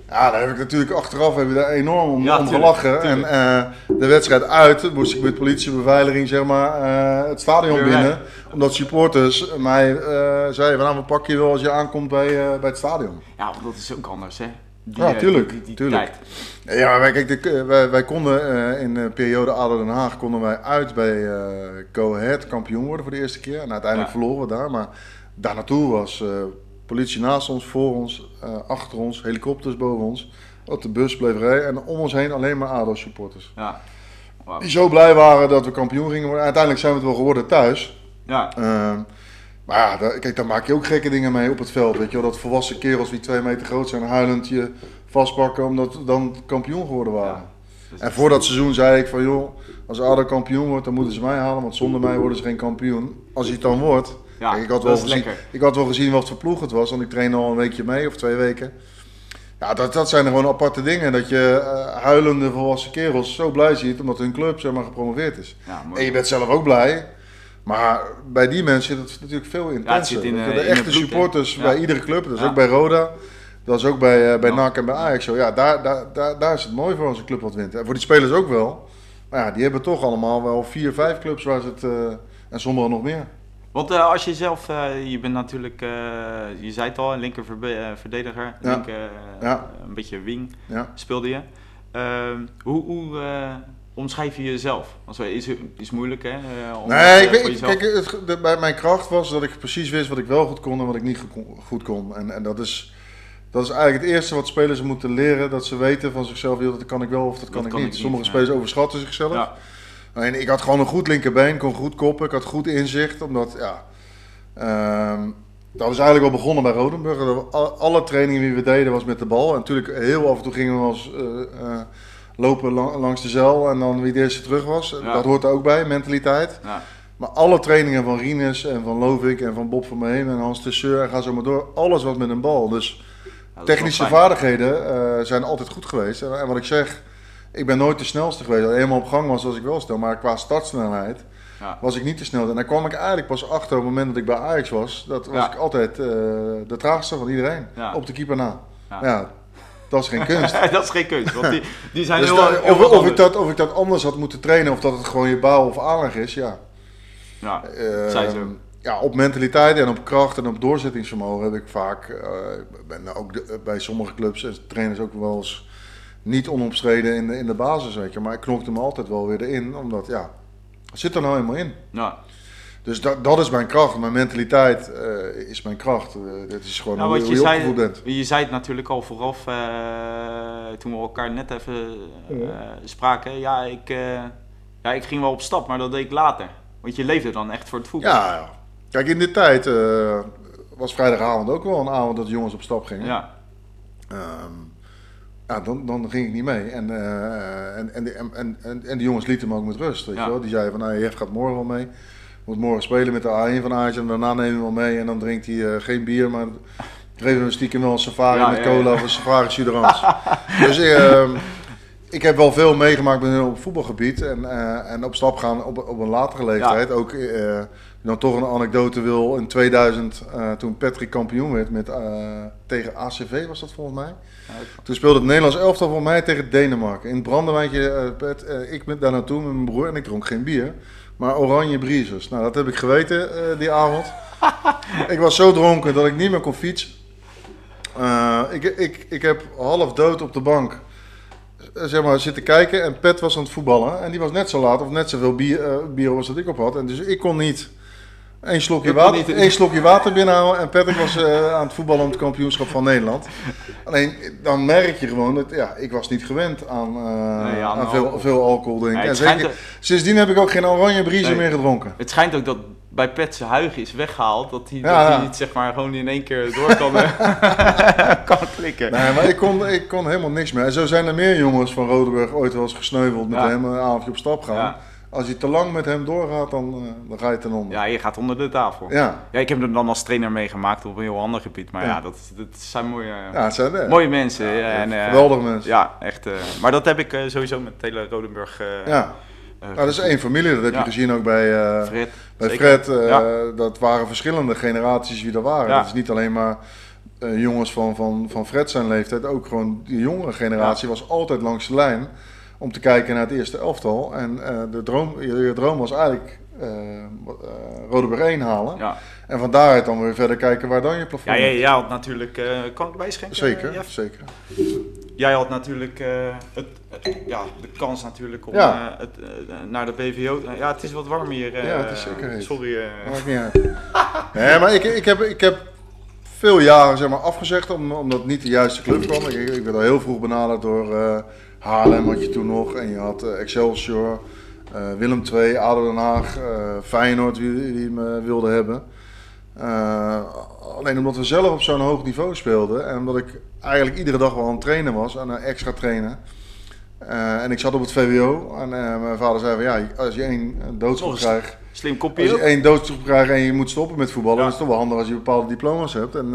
Ja, daar heb ik natuurlijk achteraf heb ik daar enorm om, Ja, om tuurlijk, gelachen. tuurlijk. En eh, de wedstrijd uit moest ik met politiebeveiliging zeg maar, eh, het stadion Weer binnen. weg. Omdat supporters mij eh, zeiden van nou, we pakken je wel als je aankomt bij, bij het stadion. ja want dat is ook anders, hè? Die, Ja, tuurlijk, Die, die, die tuurlijk. tijd. Ja, maar kijk, de, wij, wij konden in de periode ADO Den Haag konden wij uit bij eh Go Ahead kampioen worden voor de eerste keer. En uiteindelijk Ja. verloren we daar. Maar daar naartoe was politie naast ons, voor ons, eh, achter ons, helikopters boven ons. Op de bus bleef rijden en om ons heen alleen maar ADO supporters. Ja. Die zo blij waren dat we kampioen gingen worden. Uiteindelijk zijn we het wel geworden thuis. Ja, Ehm, maar ja, daar, kijk, daar maak je ook gekke dingen mee op het veld. Weet je wel, dat volwassen kerels die twee meter groot zijn, huilend je vastpakken omdat we dan kampioen geworden waren. Ja. Dus En voor dat seizoen zei ik van joh, als ADO kampioen wordt, dan moeten ze mij halen, want zonder mij worden ze geen kampioen. Als hij het dan wordt. Ja, ik, had wel gezien, lekker. ik had wel gezien wat voor ploeg het was, want ik trainde al een weekje mee of twee weken. Ja, dat, dat zijn gewoon aparte dingen. Dat je eh, huilende volwassen kerels zo blij ziet omdat hun club zeg maar, gepromoveerd is. Ja. En je bent zelf ook blij. Maar bij die mensen zit het natuurlijk veel intenser. zit in, eh, de in echte bloed, supporters bij iedere club, dat is ook bij Roda. Dat is ook bij, eh, bij. NAC en bij Ajax zo. Ja, daar, daar, daar, daar is het mooi voor als een club wat wint. En voor die spelers ook wel. Maar ja, die hebben toch allemaal wel vier, vijf clubs waar ze het... eh, en sommigen nog meer. Want eh, als je zelf, eh, je bent natuurlijk, eh, je zei het al, een linker verdediger, Ja. linker, Ja. een beetje wing Ja. speelde je. Ehm, hoe hoe omschrijf je jezelf? Want is, is moeilijk hè? om Nee, ik weet, kijk, het, de, bij mijn kracht was dat ik precies wist wat ik wel goed kon en wat ik niet go- goed kon. En, en dat, is, dat is eigenlijk het eerste wat spelers moeten leren. Dat ze weten van zichzelf, dat kan ik wel of dat kan ik kan niet. ik Sommige spelers overschatten zichzelf. Ik had gewoon een goed linkerbeen, kon goed koppen, ik had goed inzicht. Omdat, ja, ehm, dat is eigenlijk al begonnen bij Rodenburg. Alle trainingen die we deden was met de bal. En natuurlijk heel af en toe gingen we als eh, eh, lopen lang- langs de zeil en dan wie de eerste terug was. Ja. Dat hoort er ook bij, mentaliteit. ja, Maar alle trainingen van Rinus en van Lovik en van Bob van Meen en Hans Tesseur en ga zo maar door. Alles was met een bal. Dus Ja, technische vaardigheden eh, zijn altijd goed geweest. En, en wat ik zeg, ik ben nooit de snelste geweest. Als eenmaal op gang was, was ik wel snel. Maar qua startsnelheid Ja. was ik niet te snel. En daar kwam ik eigenlijk pas achter op het moment dat ik bij Ajax was. Dat was Ja. ik altijd eh, de traagste van iedereen. Ja. Op de keeper na. Ja. Ja, dat is geen kunst. dat is geen kunst, want die, die zijn Dus heel, dat- heel of, of, ik dat, of ik dat anders had moeten trainen, of dat het gewoon je bouw of aanleg is, ja. Ja, Eh, zo. ja, op mentaliteit en op kracht en op doorzettingsvermogen heb ik vaak, eh, ben ook de- bij sommige clubs en trainers ook wel eens niet onomstreden in de, in de basis, weet je. Maar ik knokte me altijd wel weer erin, omdat ja, het zit er nou eenmaal in. ja. Dus dat, dat is mijn kracht. Mijn mentaliteit eh, is mijn kracht. Eh, het is gewoon Nou, hoe, je je zei, opgevoed bent. je zei het natuurlijk al vooraf, eh, toen we elkaar net even eh, spraken. Ja ik, eh, ja, ik ging wel op stap, maar dat deed ik later. Want je leefde dan echt voor het voetbal. Ja, ja. Kijk, in die tijd eh, was vrijdagavond ook wel een avond dat de jongens op stap gingen. Ja, Ehm, ja, dan, dan ging ik niet mee. En, eh, en, en, en, en, en, die jongens lieten me ook met rust. Weet Ja. je wel? Die zeiden van, nou, Jeff gaat morgen wel mee. Moet morgen spelen met de A1 van Ajax en daarna nemen we hem wel mee. En dan drinkt hij eh, geen bier, maar geven we stiekem wel een safari Ja, met cola of een safari Suderans. dus ehm, ik heb wel veel meegemaakt met hun op voetbalgebied. En, eh, en op stap gaan op, op een latere leeftijd. Ook eh, dan toch een anekdote wil. In 2000, eh, toen Patrick kampioen werd met, tegen ACV was dat volgens mij. Toen speelde het Nederlands elftal voor mij tegen Denemarken. In het brandewijntje, Pet, ik ben daar naartoe met mijn broer en ik dronk geen bier. Maar oranje briezers. Nou, dat heb ik geweten die avond. ik was zo dronken dat ik niet meer kon fietsen. Ik, ik, ik heb half dood op de bank zeg maar, zitten kijken en Pet was aan het voetballen. En die was net zo laat of net zoveel bier, eh, bier als dat ik op had. En dus ik kon niet één slokje, water, niet- één slokje water binnenhouden. En Patrick was eh, aan het voetballen om het kampioenschap van Nederland. Alleen dan merk je gewoon dat ja, ik was niet gewend aan, eh, Nee, aan aan veel, alcohol. veel alcohol drinken. Nee, en zeker, sindsdien heb ik ook geen oranje briezen Nee. meer gedronken. het schijnt ook dat bij Pet zijn huig is weggehaald. Dat hij, Ja, dat hij ja. niet zeg maar gewoon in één keer door kan, eh, kan klikken. Nee, maar ik kon, ik kon helemaal niks meer. En zo zijn er meer jongens van Rodenburg ooit wel eens gesneuveld met Ja. hem een avondje op stap gaan. Ja. Als je te lang met hem doorgaat, dan, eh, dan ga je ten onder. Ja, je gaat onder de tafel. Ja, Ja, ik heb hem dan als trainer meegemaakt op een heel ander gebied. Maar ja, Ja. dat, dat zijn mooie, ja het zijn er. mooie mensen. ja, en, eh, Geweldige mensen. Ja, echt. eh, maar dat heb ik eh, sowieso met Tele Rodenburg. eh Ja. Eh, Nou, dat is één familie. Dat heb Ja. je gezien ook bij, eh, Fred. bij. Fred. eh, Ja. Dat waren verschillende generaties wie er waren. Ja. Dat is niet alleen maar jongens van, van, van Fred zijn leeftijd. Ook gewoon die jongere generatie was altijd langs de lijn. Om te kijken naar het eerste elftal. En de droom, je, je droom was eigenlijk eh, Rodeburg 1 halen. Ja, En van daaruit dan weer verder kijken waar dan je plafond ja jij had natuurlijk. eh, kan ik erbij schenken? Zeker, zeker. Jij had natuurlijk eh, het, het- ja, de kans natuurlijk om Ja. eh, het, eh, naar de BVO. ja, het is wat warm hier. Ja, het is zeker heet. Sorry. Maakt niet uit. Nee, maar ik, ik, heb, ik heb veel jaren zeg maar, afgezegd om, omdat het niet de juiste club kwam. Ik, ik werd al heel vroeg benaderd door Haarlem had je toen nog. En je had Excelsior, Willem II, ADO Den Haag, Feyenoord die, die me wilden hebben. Eh, alleen omdat we zelf op zo'n hoog niveau speelden en omdat ik eigenlijk iedere dag wel aan het trainen was en eh, extra trainen. Eh, en ik zat op het VWO en eh, mijn vader zei van ja, als je één doodschop eens. krijgt, Slim als kopje. je ook. één doodstraf krijgt en je moet stoppen met voetballen, Ja. dan is het toch wel handig als je bepaalde diploma's hebt. En,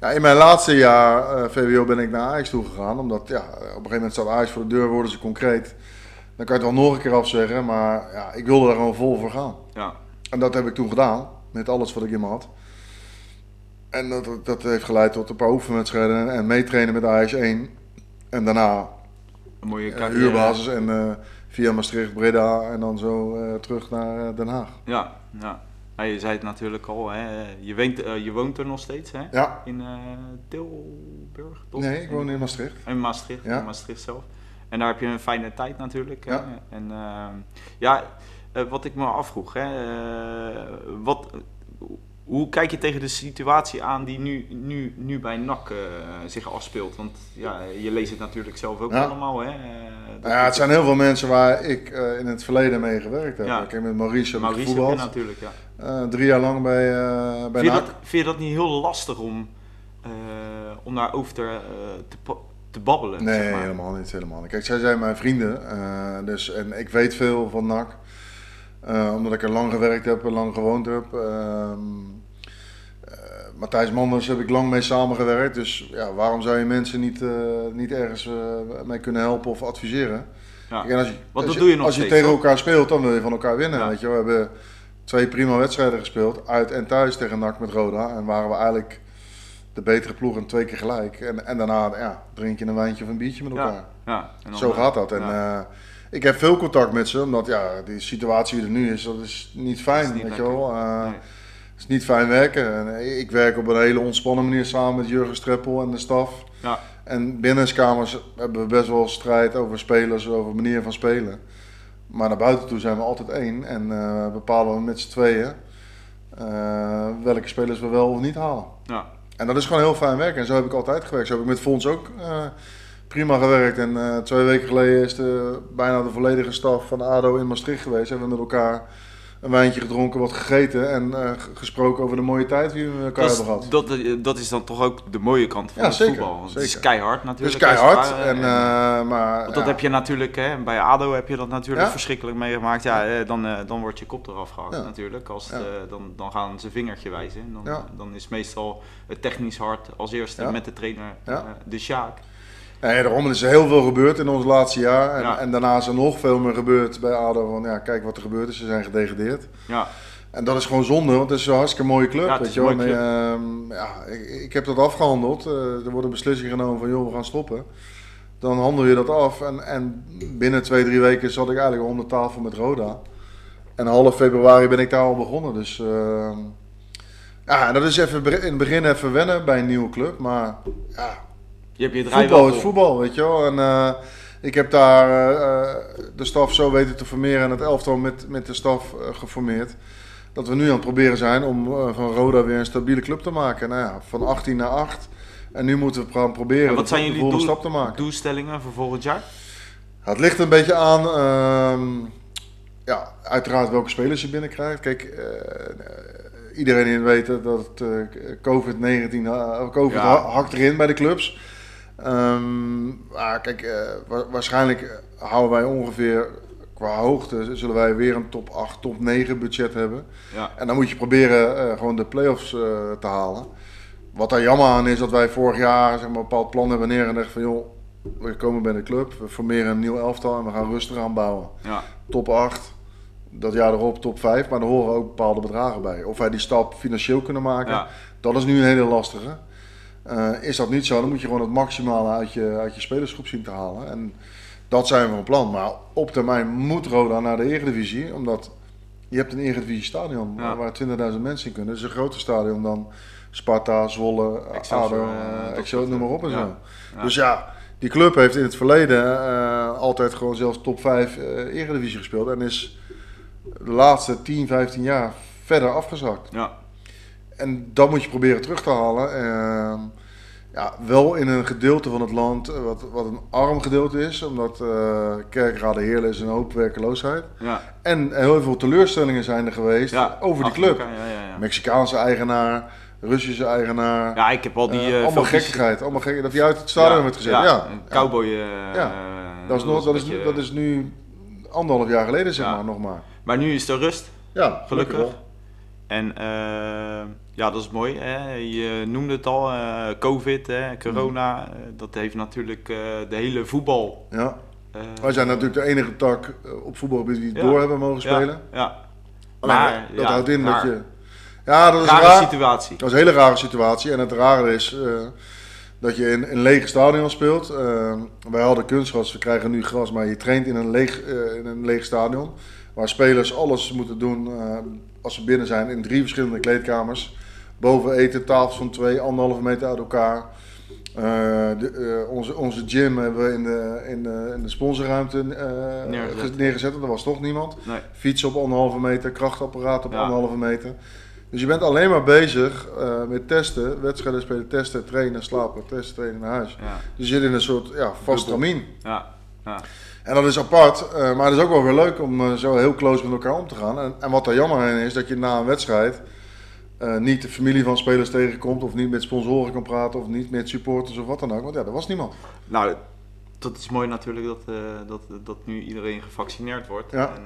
ja, in mijn laatste jaar VWO ben ik naar Ajax toe gegaan, omdat ja, op een gegeven moment staat Ajax voor de deur, worden ze concreet. Dan kan je het wel nog een keer afzeggen, maar ja, ik wilde daar gewoon vol voor gaan. Ja. En dat heb ik toen gedaan, met alles wat ik in me had. En dat, dat- heeft geleid tot een paar oefenwedstrijden en, en meetrainen met Ajax 1. En daarna Een mooie carrière. huurbasis en eh, via Maastricht, Breda en dan zo eh, terug naar Den Haag. Ja, ja. Je zei het natuurlijk al, hè. Je, woont, eh, je woont er nog steeds, hè? Ja, In Tilburg, toch? nee, ik woon in Maastricht. In Maastricht, Ja. in Maastricht zelf. En daar heb je een fijne tijd natuurlijk. hè. Ja. En ja, wat ik me afvroeg, hè, eh, wat, hoe kijk je tegen de situatie aan die nu, nu, nu bij NAC eh, zich afspeelt? Want ja, je leest het natuurlijk zelf ook Ja. allemaal. Hè? eh, ja, het zijn heel veel mensen waar ik eh, in het verleden mee gewerkt heb. Ja. Ik heb met Maurice Maurice heb natuurlijk, ja. Eh, drie jaar lang bij, eh bij Vind je, NAC. dat, vind je dat niet heel lastig om, eh, om daarover te, eh, te, te babbelen? Nee, zeg maar? helemaal niet, helemaal niet. Kijk, zij zijn mijn vrienden. eh, dus, en ik weet veel van NAC. Eh, omdat ik er lang gewerkt heb en lang gewoond heb. Ehm, eh, Matthijs Manders heb ik lang mee samengewerkt. Dus ja, waarom zou je mensen niet, eh, niet ergens mee kunnen helpen of adviseren? Ja. Kijk, als je, Want dat doe je nog Als je tegen elkaar speelt, dan wil je van elkaar winnen. Ja. Weet je, we hebben twee prima wedstrijden gespeeld, uit en thuis tegen NAC met Roda. En waren we eigenlijk de betere ploeg en twee keer gelijk. En, en daarna ja, drink je een wijntje of een biertje met elkaar. Ja. En dan, Zo gaat dat. En ja. Ik heb veel contact met ze, omdat ja, die situatie die er nu is, dat is niet fijn. Dat is niet weet je wel. Eh, Nee. Het is niet fijn werken. En, eh, ik werk op een hele ontspannen manier samen met Jurgen Streppel en de staf. Ja. En binnenskamers hebben we best wel strijd over spelers, over manier van spelen. Maar naar buiten toe zijn we altijd één en eh, bepalen we met z'n tweeën welke spelers we wel of niet halen. Ja. En dat is gewoon heel fijn werken. En zo heb ik altijd gewerkt. Zo heb ik met Fons ook prima gewerkt. En eh, twee weken geleden is de, bijna de volledige staf van ADO in Maastricht geweest. Hebben we met elkaar een wijntje gedronken, wat gegeten en eh, gesproken over de mooie tijd die we met elkaar Dat, hebben gehad. dat, eh, dat is dan toch ook de mooie kant van Ja, het zeker, voetbal. Want Het is keihard Het is natuurlijk. keihard. En, maar, Want dat ja. heb je natuurlijk, hè, bij ADO heb je dat natuurlijk Ja. verschrikkelijk meegemaakt. Ja, dan, eh, dan wordt je kop eraf gehakt natuurlijk. Als het, dan, dan gaan ze vingertje wijzen. En Dan, dan is meestal het technisch hard als eerste met de trainer, de Sjaak. Nee, daarom is er heel veel gebeurd in ons laatste jaar. En, Ja. en daarna is er nog veel meer gebeurd bij ADO. Van, ja, kijk wat er gebeurd is. Ze zijn gedegradeerd. Ja, En dat is gewoon zonde, want het is een hartstikke mooie club. Ja, weet je wel. ehm, ja, ik, ik heb dat afgehandeld. Eh, er wordt een beslissing genomen van, joh, we gaan stoppen. Dan handel je dat af. En, en binnen twee, drie weken zat ik eigenlijk om de tafel met Roda. En half februari ben ik daar al begonnen. Dus ehm, ja, dat is even, in het begin even wennen bij een nieuwe club. Maar ja, je hebt je draai voetbal wel is voetbal, weet je wel. En eh, ik heb daar eh, eh, de staf zo weten te formeren en het elftal met, met de staf geformeerd. Dat we nu aan het proberen zijn om van Roda weer een stabiele club te maken. Nou ja, van 18 naar 8. En nu moeten we gaan proberen En wat zijn de jullie volgende stap te maken. doelstellingen voor volgend jaar? Het ligt een beetje aan, ehm, ja, uiteraard welke spelers je binnenkrijgt. Kijk, iedereen weet dat het, eh, COVID-19, eh, COVID Ja. hakt erin bij de clubs. Ehm, maar kijk, eh, wa- waarschijnlijk houden wij ongeveer qua hoogte, zullen wij weer een top 8, top 9 budget hebben. Ja, En dan moet je proberen eh, gewoon de play-offs eh, te halen. Wat daar jammer aan is dat wij vorig jaar zeg maar, een bepaald plan hebben neergelegd van joh, we komen bij de club, we formeren een nieuw elftal en we gaan rustig aanbouwen. ja, Top 8, dat jaar erop top 5, maar er horen ook bepaalde bedragen bij. Of wij die stap financieel kunnen maken, ja. dat is nu een hele lastige. Eh, is dat niet zo, dan moet je gewoon het maximale uit je, uit je spelersgroep zien te halen. En dat zijn we van plan. Maar op termijn moet Roda naar de Eredivisie, omdat je hebt een Eredivisie stadion Ja. waar 20.000 mensen in kunnen. Dat is een groter stadion dan Sparta, Zwolle, Excelsior, ADO, eh, eh, Excelsior, noem maar op en ja. zo. Ja. Dus ja, die club heeft in het verleden altijd gewoon zelfs top 5 eh Eredivisie gespeeld. En is de laatste 10, 15 jaar verder afgezakt. ja. En dat moet je proberen terug te halen. Ehm, ja, wel in een gedeelte van het land eh, wat, wat een arm gedeelte is. Omdat eh Kerkrade Heerlen is een hoop werkeloosheid. ja. En heel veel teleurstellingen zijn er geweest ja. over die club. elkaar, Ja. Mexicaanse eigenaar, Russische eigenaar. ja, ik heb al die eh, allemaal filmpjes- gekkigheid. Allemaal dat die uit het stadion werd gezet. Ja, een cowboy. Ja. Dat, is nog, dat, is, dat is nu anderhalf jaar geleden, zeg maar, nog maar. Maar nu is er rust. Ja, Gelukkig. En eh, ja, dat is mooi. Hè? Je noemde het al, eh, COVID, hè, corona. Mm. eh, dat heeft natuurlijk de hele voetbal. Ja. Wij zijn natuurlijk de enige tak op voetbalgebied die het Ja. door hebben mogen ja, spelen. Ja, Alleen, Maar, dat ja, houdt in raar. dat je... Ja, dat is rare raar. situatie. Dat is een hele rare situatie. En het rare is dat je in een lege stadion speelt. Wij hadden kunstgras, we krijgen nu gras, maar je traint in een leeg, in een leeg stadion. Waar spelers alles moeten doen als ze binnen zijn in drie verschillende kleedkamers. Boven eten, tafels van twee, anderhalve meter uit elkaar. Eh, de, eh, onze, onze gym hebben we in de, in de, in de sponsorruimte eh, Neergezet. ge- neergezet. Er was toch niemand. Nee. Fietsen op anderhalve meter, krachtapparaat op Ja. anderhalve meter. Dus je bent alleen maar bezig met testen, wedstrijden spelen, testen, trainen, slapen, testen, trainen naar huis. Ja, Dus je zit in een soort ja, vast ja, ja. En dat is apart, eh, maar het is ook wel weer leuk om eh, zo heel close met elkaar om te gaan. En, en wat er jammer in is, dat je na een wedstrijd eh, niet de familie van spelers tegenkomt, of niet met sponsoren kan praten, of niet met supporters of wat dan ook. Want ja, er was niemand. Nou, dat is mooi natuurlijk dat, dat, dat nu iedereen gevaccineerd wordt. Ja. En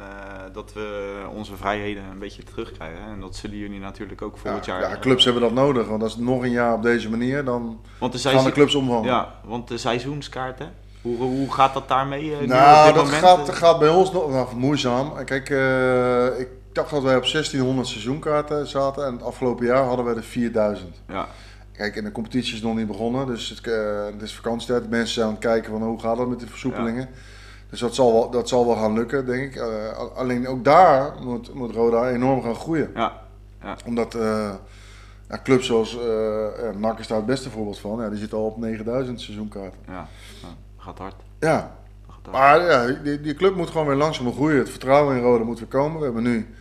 dat we onze vrijheden een beetje terugkrijgen. En dat zullen jullie natuurlijk ook Ja, volgend jaar. ja, clubs hebben dat nodig, want als het nog een jaar op deze manier, dan want de gaan de clubs omvallen. Ja, want de seizoenskaarten. Hoe, hoe gaat dat daarmee? eh, Nou, dat gaat, gaat bij ons nog nou, moeizaam. Kijk, eh, ik dacht dat wij op 1600 seizoenkaarten zaten en het afgelopen jaar hadden we er 4000. Ja, Kijk, en de competitie is nog niet begonnen, dus het, eh, het is vakantietijd. Mensen zijn aan het kijken van hoe gaat het met de versoepelingen. Dus dat zal, wel, dat zal wel gaan lukken, denk ik. Alleen ook daar moet, moet Roda enorm gaan groeien. ja, Omdat eh, ja, clubs zoals NAC is daar het beste voorbeeld van. Ja, die zitten al op 9000 seizoenkaarten. ja. Gaat hard. Ja, Gaat hard. maar ja, die, die club moet gewoon weer langzaam groeien. Het vertrouwen in Roda moet weer komen. We hebben nu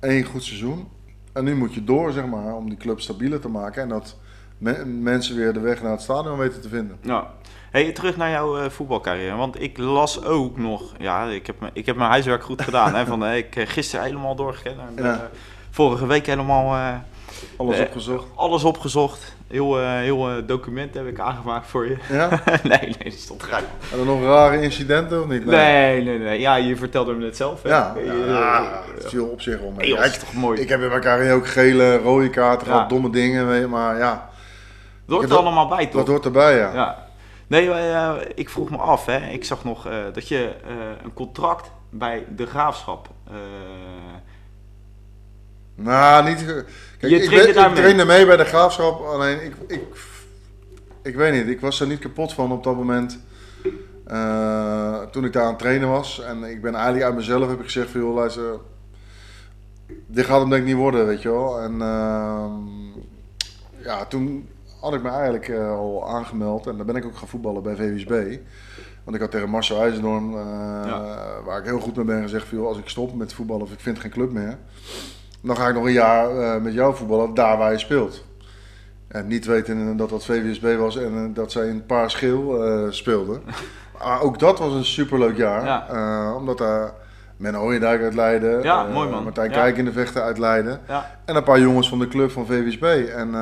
één goed seizoen. En nu moet je door, zeg maar, om die club stabieler te maken. En dat me- mensen weer de weg naar het stadion weten te vinden. Ja. Hey, terug naar jouw eh, voetbalcarrière. Want ik las ook nog, ja, ik heb, me- ik heb mijn huiswerk goed gedaan. hè, van, eh, ik heb gisteren helemaal doorgekend. En, Ja. eh, vorige week helemaal eh, Alles Eh, opgezocht. alles opgezocht. Heel, eh, heel eh, document heb ik aangemaakt voor je. Ja? nee, nee, dat stond eruit. En er nog rare incidenten of niet? Nee, nee, nee. Ja, je vertelde me net zelf. hè? Ja, ja, het viel op zich om. Nee, Ja, dat is ik, toch mooi. ik heb mijn carrière ook gele, rode kaarten gehad, domme dingen. Maar ja, dat hoort er allemaal bij, toch? dat hoort erbij, ja. Ja. Nee, eh, ik vroeg me af, hè. Ik zag nog dat je een contract bij de Graafschap... Nou, niet. Kijk, Je ik, ben- ik mee? trainde mee bij de graafschap. Alleen ik, ik, ik weet niet, ik was er niet kapot van op dat moment. eh, toen ik daar aan het trainen was. En ik ben eigenlijk uit mezelf heb ik gezegd van joh, luister. Dit gaat hem denk ik niet worden, weet je wel. En ehm, ja, toen had ik me eigenlijk eh, al aangemeld. En dan ben ik ook gaan voetballen bij VWSB. Want ik had tegen Marcel IJzendorm, eh, Ja. waar ik heel goed mee ben, gezegd van joh, als ik stop met voetballen of ik vind geen club meer. Dan ga ik nog een jaar eh, met jou voetballen, daar waar je speelt. En niet weten dat dat VWSB was en eh, dat zij in Paars Geel eh speelden. Maar ook dat was een superleuk jaar. Ja. omdat daar Menno Ooyendijk uit Leiden, Ja, mooi man. Martijn. Kijk in de Vechten uit Leiden. ja, En een paar jongens van de club van VWSB. En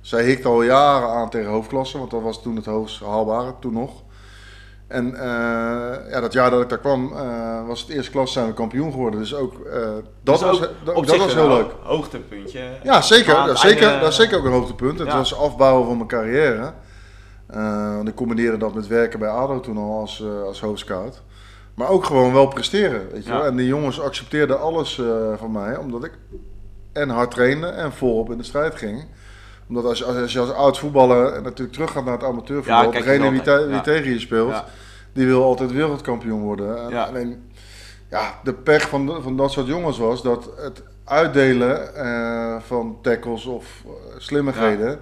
zij hikte al jaren aan tegen hoofdklasse, want dat was toen het hoogst haalbare, toen nog. En eh, ja, dat jaar dat ik daar kwam, eh, was het eerste klas zijn we kampioen geworden. Dus ook eh, dat Dus was, ook dat, was heel leuk. Hoogtepuntje. Ja, zeker. Aan Dat zeker, einde- dat is zeker ook een hoogtepunt. Het Ja. was afbouwen van mijn carrière. Want ik combineerde dat met werken bij ADO toen al als, als hoofdscout. Maar ook gewoon wel presteren. Weet je Ja. wel? En die jongens accepteerden alles van mij. Omdat ik en hard trainde en volop in de strijd ging. Omdat als, je- als, als je als oud voetballer natuurlijk teruggaat naar het amateurvoetbal. Ja, degene te- Ja. tegen je speelt, die wil altijd wereldkampioen worden. En Ja. Alleen, ja, de pech van, van dat soort jongens was dat het uitdelen eh, van tackles of eh, slimmigheden,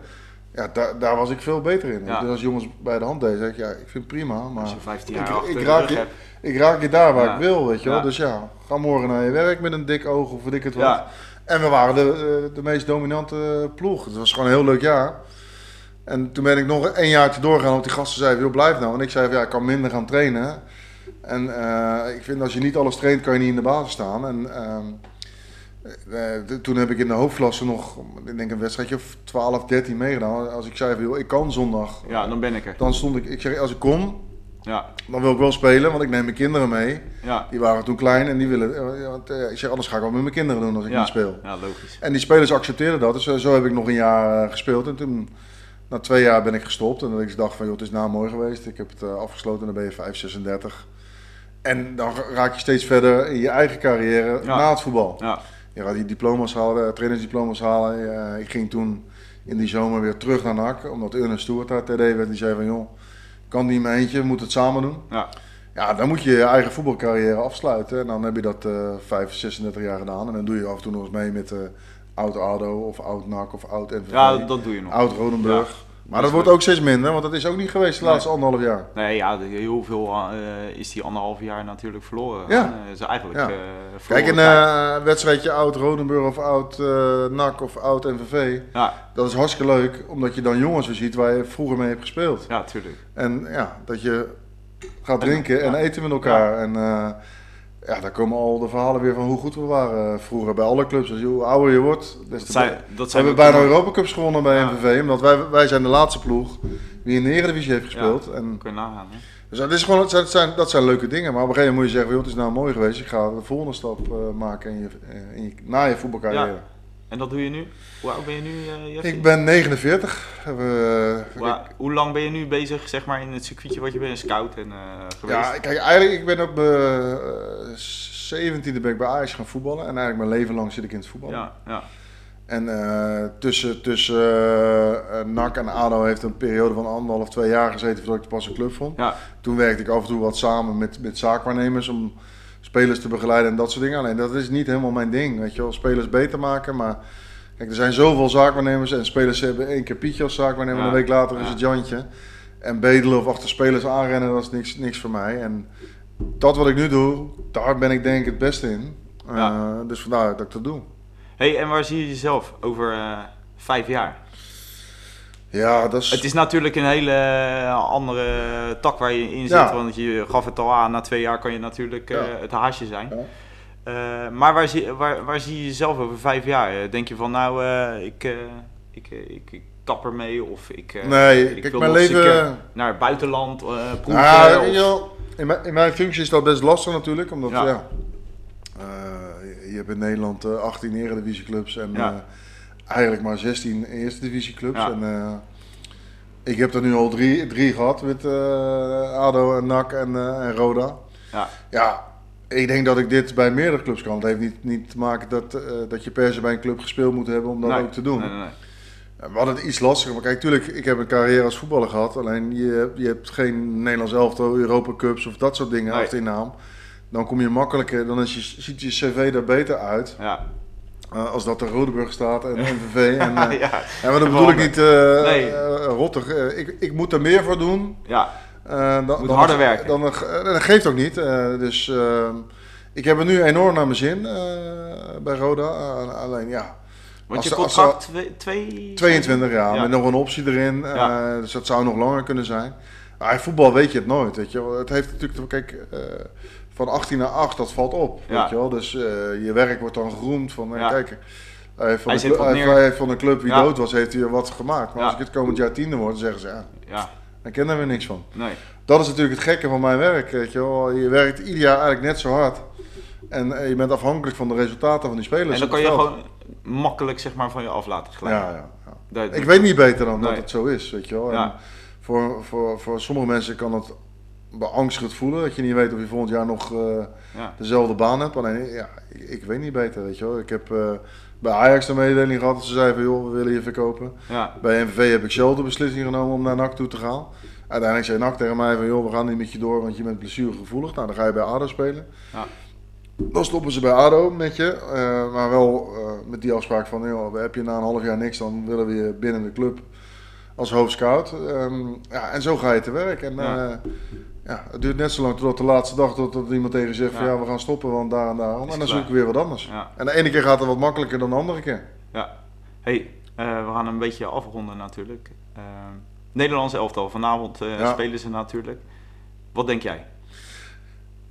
ja. daar, daar was ik veel beter in. Ja. Dus als jongens bij de hand deden, zeg ik, ja, ik vind het prima, maar Als je 15 jaar ik, ik raak je, hebt. ik raak je daar waar Ja. ik wil, weet je wel. Ja. Dus ja, ga morgen naar je werk met een dik oog of weet ik het wat. En we waren de, eh, de meest dominante ploeg. Het was gewoon een heel leuk jaar. En toen ben ik nog een jaartje doorgaan, want die gasten zeiden, joh, blijf nou. En ik zei, ja, ik kan minder gaan trainen. En eh, ik vind als je niet alles traint, kan je niet in de basis staan. En ehm, eh, eh, toen heb ik in de hoofdklasse nog, ik denk een wedstrijdje of 12, 13 meegedaan. Als ik zei, joh, ik kan zondag. Ja, dan ben ik er. Dan stond ik, ik zeg, als ik kom, Ja, dan wil ik wel spelen, want ik neem mijn kinderen mee. ja, Die waren toen klein en die willen, eh, want, eh, ik zeg, anders ga ik wel met mijn kinderen doen als ik ja. niet speel. Ja, logisch. En die spelers accepteerden dat. Dus eh, zo heb ik nog een jaar gespeeld. En toen, na twee jaar ben ik gestopt. En dat ik dacht van, joh, het is nou mooi geweest. Ik heb het afgesloten en dan ben je 5, 36. En dan raak je steeds verder in je eigen carrière Ja. na het voetbal. Ja, Je gaat die diploma's halen, trainersdiploma's halen. Ik ging toen in die zomer weer terug naar NAC. Omdat Ernest Stewart daar TD werd. Die zei van, joh, kan niet in mijn eentje, we moeten het samen doen. ja, Ja, dan moet je je eigen voetbalcarrière afsluiten. En dan heb je dat eh 5, 36 jaar gedaan. En dan doe je af en toe nog eens mee met eh oud ADO of oud NAC of oud NVV. ja dat doe je nog. oud Rodenburg. Maar dat wordt ook steeds minder, want dat is ook niet geweest de Nee. laatste anderhalf jaar. Nee, ja, heel veel eh, is die anderhalf jaar natuurlijk verloren. Ja. Eh, is eigenlijk Ja. eh, Kijk, een wedstrijdje oud Rodenburg of oud NAC of oud NVV. Ja, Dat is hartstikke leuk, omdat je dan jongens weer ziet waar je vroeger mee hebt gespeeld. ja, tuurlijk. En ja, dat je gaat drinken en ja. eten met elkaar. En ja, daar komen al de verhalen weer van hoe goed we waren vroeger bij alle clubs. Dus hoe ouder je wordt, des Dat zijn, dat We hebben bijna Europa Cups gewonnen bij Ja. MVV, omdat wij, wij zijn de laatste ploeg die in de Eredivisie heeft gespeeld. En, Kun je nagaan, hè? dus dat, is gewoon, zijn, het zijn, dat zijn leuke dingen, maar op een gegeven moment moet je zeggen, joh, het is nou mooi geweest, ik ga de volgende stap eh, maken in je, eh, in je, na je voetbalcarrière. En dat doe je nu? Hoe oud ben je nu, uh? Ik ben 49. Uh, hoe, hoe, lang ben je nu bezig zeg maar, in het circuitje wat je bent, scout en, uh, geweest? Ja, kijk, eigenlijk ik ben op mijn 17e ben ik bij Ajax gaan voetballen. En eigenlijk mijn leven lang zit ik in het voetballen. Ja, ja. En tussen, tussen NAC en ADO heeft een periode van anderhalf, twee jaar gezeten voordat ik pas een club vond. Ja. Toen werkte ik af en toe wat samen met, met zaakwaarnemers om spelers te begeleiden en dat soort dingen. Alleen dat is niet helemaal mijn ding, weet je wel. Spelers beter maken, maar... Kijk, er zijn zoveel zaakwaarnemers en spelers hebben één keer Pietje als zaakwaarnemer. Ja. Een week later is het Jantje. En bedelen of achter spelers aanrennen, dat is niks, niks voor mij. En dat wat ik nu doe, daar ben ik denk ik het beste in. Ja. Uh, dus vandaar dat ik dat doe. hey, en waar zie je jezelf over uh, vijf jaar? Ja, dat is... Het is natuurlijk een hele andere tak waar je in zit. Ja. Want je gaf het al aan, na twee jaar kan je natuurlijk uh, het haasje zijn. Ja. Uh, maar waar zie, waar, waar zie je jezelf over vijf jaar? Denk je van nou, uh, ik, ik, ik, ik kap ermee of ik, nee, ik kijk, wil mijn leven... naar het buitenland proeven? Ja, of... joh, in, mijn, in mijn functie is dat best lastig natuurlijk, omdat ja. je hebt in Nederland 18 eredivisieclubs en. Eigenlijk maar 16 eerste divisieclubs. Ja. En, ik heb er nu al drie, drie gehad met ADO en NAC en, en Roda. Ja. ja, ik denk dat ik dit bij meerdere clubs kan. Het heeft niet, niet te maken dat, dat je per se bij een club gespeeld moet hebben om dat nee. ook te doen. Nee, nee, nee. We hadden het iets lastiger. Maar kijk, tuurlijk, ik heb een carrière als voetballer gehad. Alleen je, je hebt geen Nederlands elftal, Europa Cups of dat soort dingen Nee. achter in naam. Dan kom je makkelijker, dan is je, ziet je cv daar beter uit. Ja. Uh, als dat er Rodeburg staat en MVV. En, uh, ja. ja, maar dat bedoel ik niet uh, Nee. rottig. ik, ik moet er meer voor doen. ja. Dan, Moet dan- harder werken. Dan, dat geeft ook niet. Dus ik heb het nu enorm naar mijn zin bij Roda. Alleen ja, Want Als je contract twee, twee... 22 jaar Ja. met nog een optie erin. Ja. Dus dat zou nog langer kunnen zijn. In voetbal weet je het nooit. Weet je wel. Het heeft natuurlijk, kijk, uh, van 18 naar 8, dat valt op. Ja. Weet je wel. Dus uh, je werk wordt dan geroemd van, Ja. kijk, hij heeft van, Hij de, hij, hij heeft van een club wie Ja. dood was, heeft hij er wat gemaakt. Maar als ik het komend jaar tiende word, dan zeggen ze, ja, Ja, daar kennen we niks van. nee. Dat is natuurlijk het gekke van mijn werk. Weet je, wel. je werkt ieder jaar eigenlijk net zo hard. En eh, je bent afhankelijk van de resultaten van die spelers. En dan kan je gewoon makkelijk zeg maar van je af laten glijden. Ja, ja, ja. Dat- Ik weet niet beter dan dat het zo is. Weet je wel. En. Voor, voor, voor sommige mensen kan het beangstigend voelen. Dat je niet weet of je volgend jaar nog eh, Ja. dezelfde baan hebt. Alleen, ja, ik, ik weet niet beter. Weet je wel. Ik heb eh, bij Ajax de mededeling gehad dat ze zeiden van joh, we willen je verkopen. Ja. Bij MVV heb ik zelf de beslissing genomen om naar NAC toe te gaan. Uiteindelijk zei NAC tegen mij van, joh, we gaan niet met je door, want je bent blessuregevoelig. Nou, dan ga je bij ADO spelen. Ja. Dan stoppen ze bij ADO met je, eh, maar wel met die afspraak van, joh, heb je na een half jaar niks, dan willen we je binnen de club als hoofdscout. Ehm, ja, en zo ga je te werk. En Ja. ja. ja, het duurt net zo lang tot de laatste dag tot, tot iemand tegen je zegt van, Ja. we gaan stoppen, want daar en daarom. Is En dan klaar. zoeken we weer wat anders. Ja. En de ene keer gaat het wat makkelijker dan de andere keer. Ja. Hey, eh, we gaan een beetje afronden natuurlijk. Eh Nederlands elftal, vanavond eh, Ja. spelen ze natuurlijk. Wat denk jij?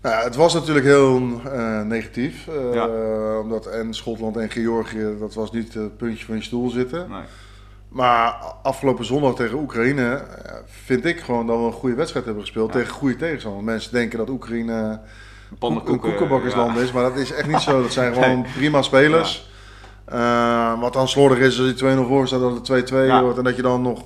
Nou, ja, het was natuurlijk heel eh, negatief. eh. Omdat en Schotland en Georgië, dat was niet het puntje van je stoel zitten. Nee. Maar afgelopen zondag tegen Oekraïne eh, vind ik gewoon dat we een goede wedstrijd hebben gespeeld Ja. tegen goede tegenstanders. Mensen denken dat Oekraïne een koekenbakkersland ja. is, maar dat is echt niet zo. Dat zijn gewoon prima spelers. Eh, wat dan slordig is als je 2-0 voor staat dat het 2-2 Ja. wordt en dat je dan nog...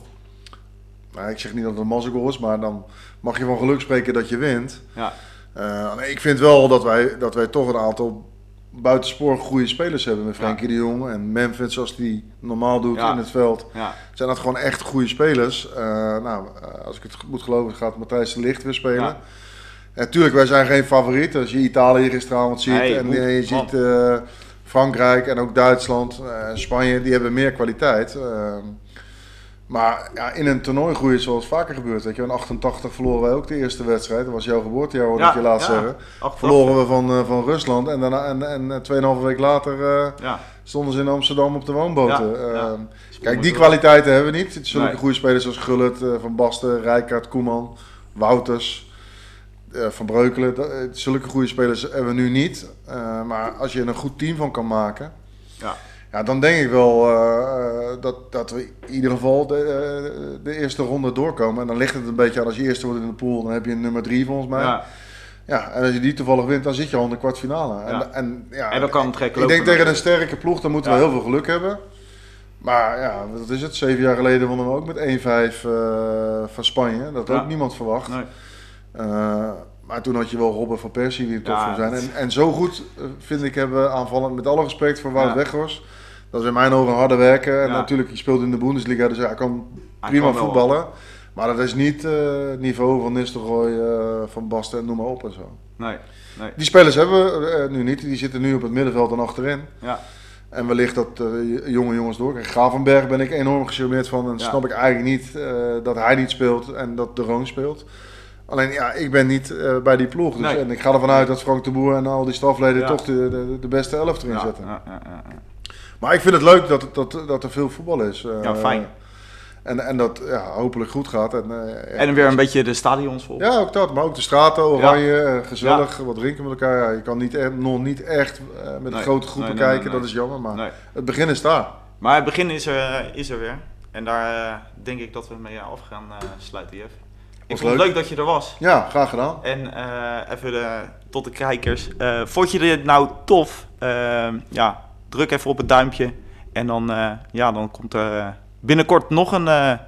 Nou, ik zeg niet dat het een mazzelgoal is, maar dan mag je van geluk spreken dat je wint. Ja. Eh, ik vind wel dat wij, dat wij toch een aantal buitensporig goede spelers hebben met Frenkie de Jong en Memphis zoals die normaal doet in het veld. Zijn dat gewoon echt goede spelers. Eh, nou, eh, als ik het moet geloven gaat Matthijs de Licht weer spelen. Natuurlijk, wij zijn geen favoriet. Als je Italië gisteravond ziet en moet, je ziet eh, Frankrijk en ook Duitsland en Spanje, die hebben meer kwaliteit. Eh, maar ja, in een toernooi groeien zoals vaker gebeurt. Weet je. In 88 verloren wij ook de eerste wedstrijd. Dat was jouw geboortejaar, hoorde ik je laatst ja. zeggen. Verloren we van, eh, van Rusland en, daarna, en, en eh, 2,5 week later eh, Ja. stonden ze in Amsterdam op de woonboten. Ja, ja. Eh, Kijk, die kwaliteiten hebben we niet. Zulke Nee. goede spelers als Gullit, eh, Van Basten, Rijkaard, Koeman, Wouters, eh, Van Breukelen. Eh, Zulke goede spelers hebben we nu niet. Eh, maar als je er een goed team van kan maken, Ja. Ja, dan denk ik wel eh, dat, dat we in ieder geval de, eh, de eerste ronde doorkomen. En dan ligt het een beetje aan als je eerste wordt in de pool, dan heb je een nummer drie volgens mij. Ja, Ja, en als je die toevallig wint, dan zit je al in de kwartfinale. En, Ja. en, ja, En dan kan het gek ik denk tegen een sterke ploeg, dan moeten we heel veel geluk hebben. Maar ja, wat is het? Zeven jaar geleden wonnen we ook met 1-5 eh, van Spanje. Dat had ook niemand verwacht. Nee. Eh, maar toen had je wel Robben van Persie die top Ja, zou zijn. En, en zo goed eh, vind ik hebben aanvallen, met alle respect voor Wout Ja. Weghorst. Dat is in mijn ogen harde werken. En natuurlijk, je speelt in de Bundesliga, dus hij kan Hij prima kan voetballen. Maar dat is niet eh, het niveau van Nistelrooy, eh, van Basten en noem maar op en zo. Nee, nee. Die spelers hebben we eh, nu niet. Die zitten nu op het middenveld en achterin. Ja. En wellicht dat eh, jonge jongens door. Gravenberg ben ik enorm gecharmeerd van. En Ja. snap ik eigenlijk niet eh, dat hij niet speelt en dat de Roon speelt. Alleen ja, ik ben niet eh, bij die ploeg. Dus, Nee. En ik ga ervan uit dat Frank de Boer en al die stafleden Ja. toch de, de, de beste elf erin Ja, zetten. ja, ja, ja, ja. Maar ik vind het leuk dat, dat, dat er veel voetbal is. eh, Ja, fijn. En, en dat ja, hopelijk goed gaat. En, eh, En weer een beetje de stadions vol. Ja, ook dat. Maar ook de straten, oranje, gezellig, wat drinken met elkaar. Ja, je kan niet echt, nog niet echt met Nee. grote groepen Nee, kijken, dat is jammer. Maar het begin is daar. Maar het begin is er, is er weer. En daar denk ik dat we mee af gaan sluiten, Jeff. Ik Was vond het leuk. leuk dat je er was. Ja, graag gedaan. En eh, even de, tot de kijkers. Eh, vond je dit nou tof? Eh, ja, druk even op het duimpje. En dan, ja, dan komt er binnenkort nog een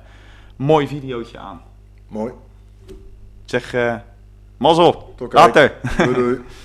mooi videootje aan. Mooi. Zeg, mazzel. Tot. Later. Doei doei.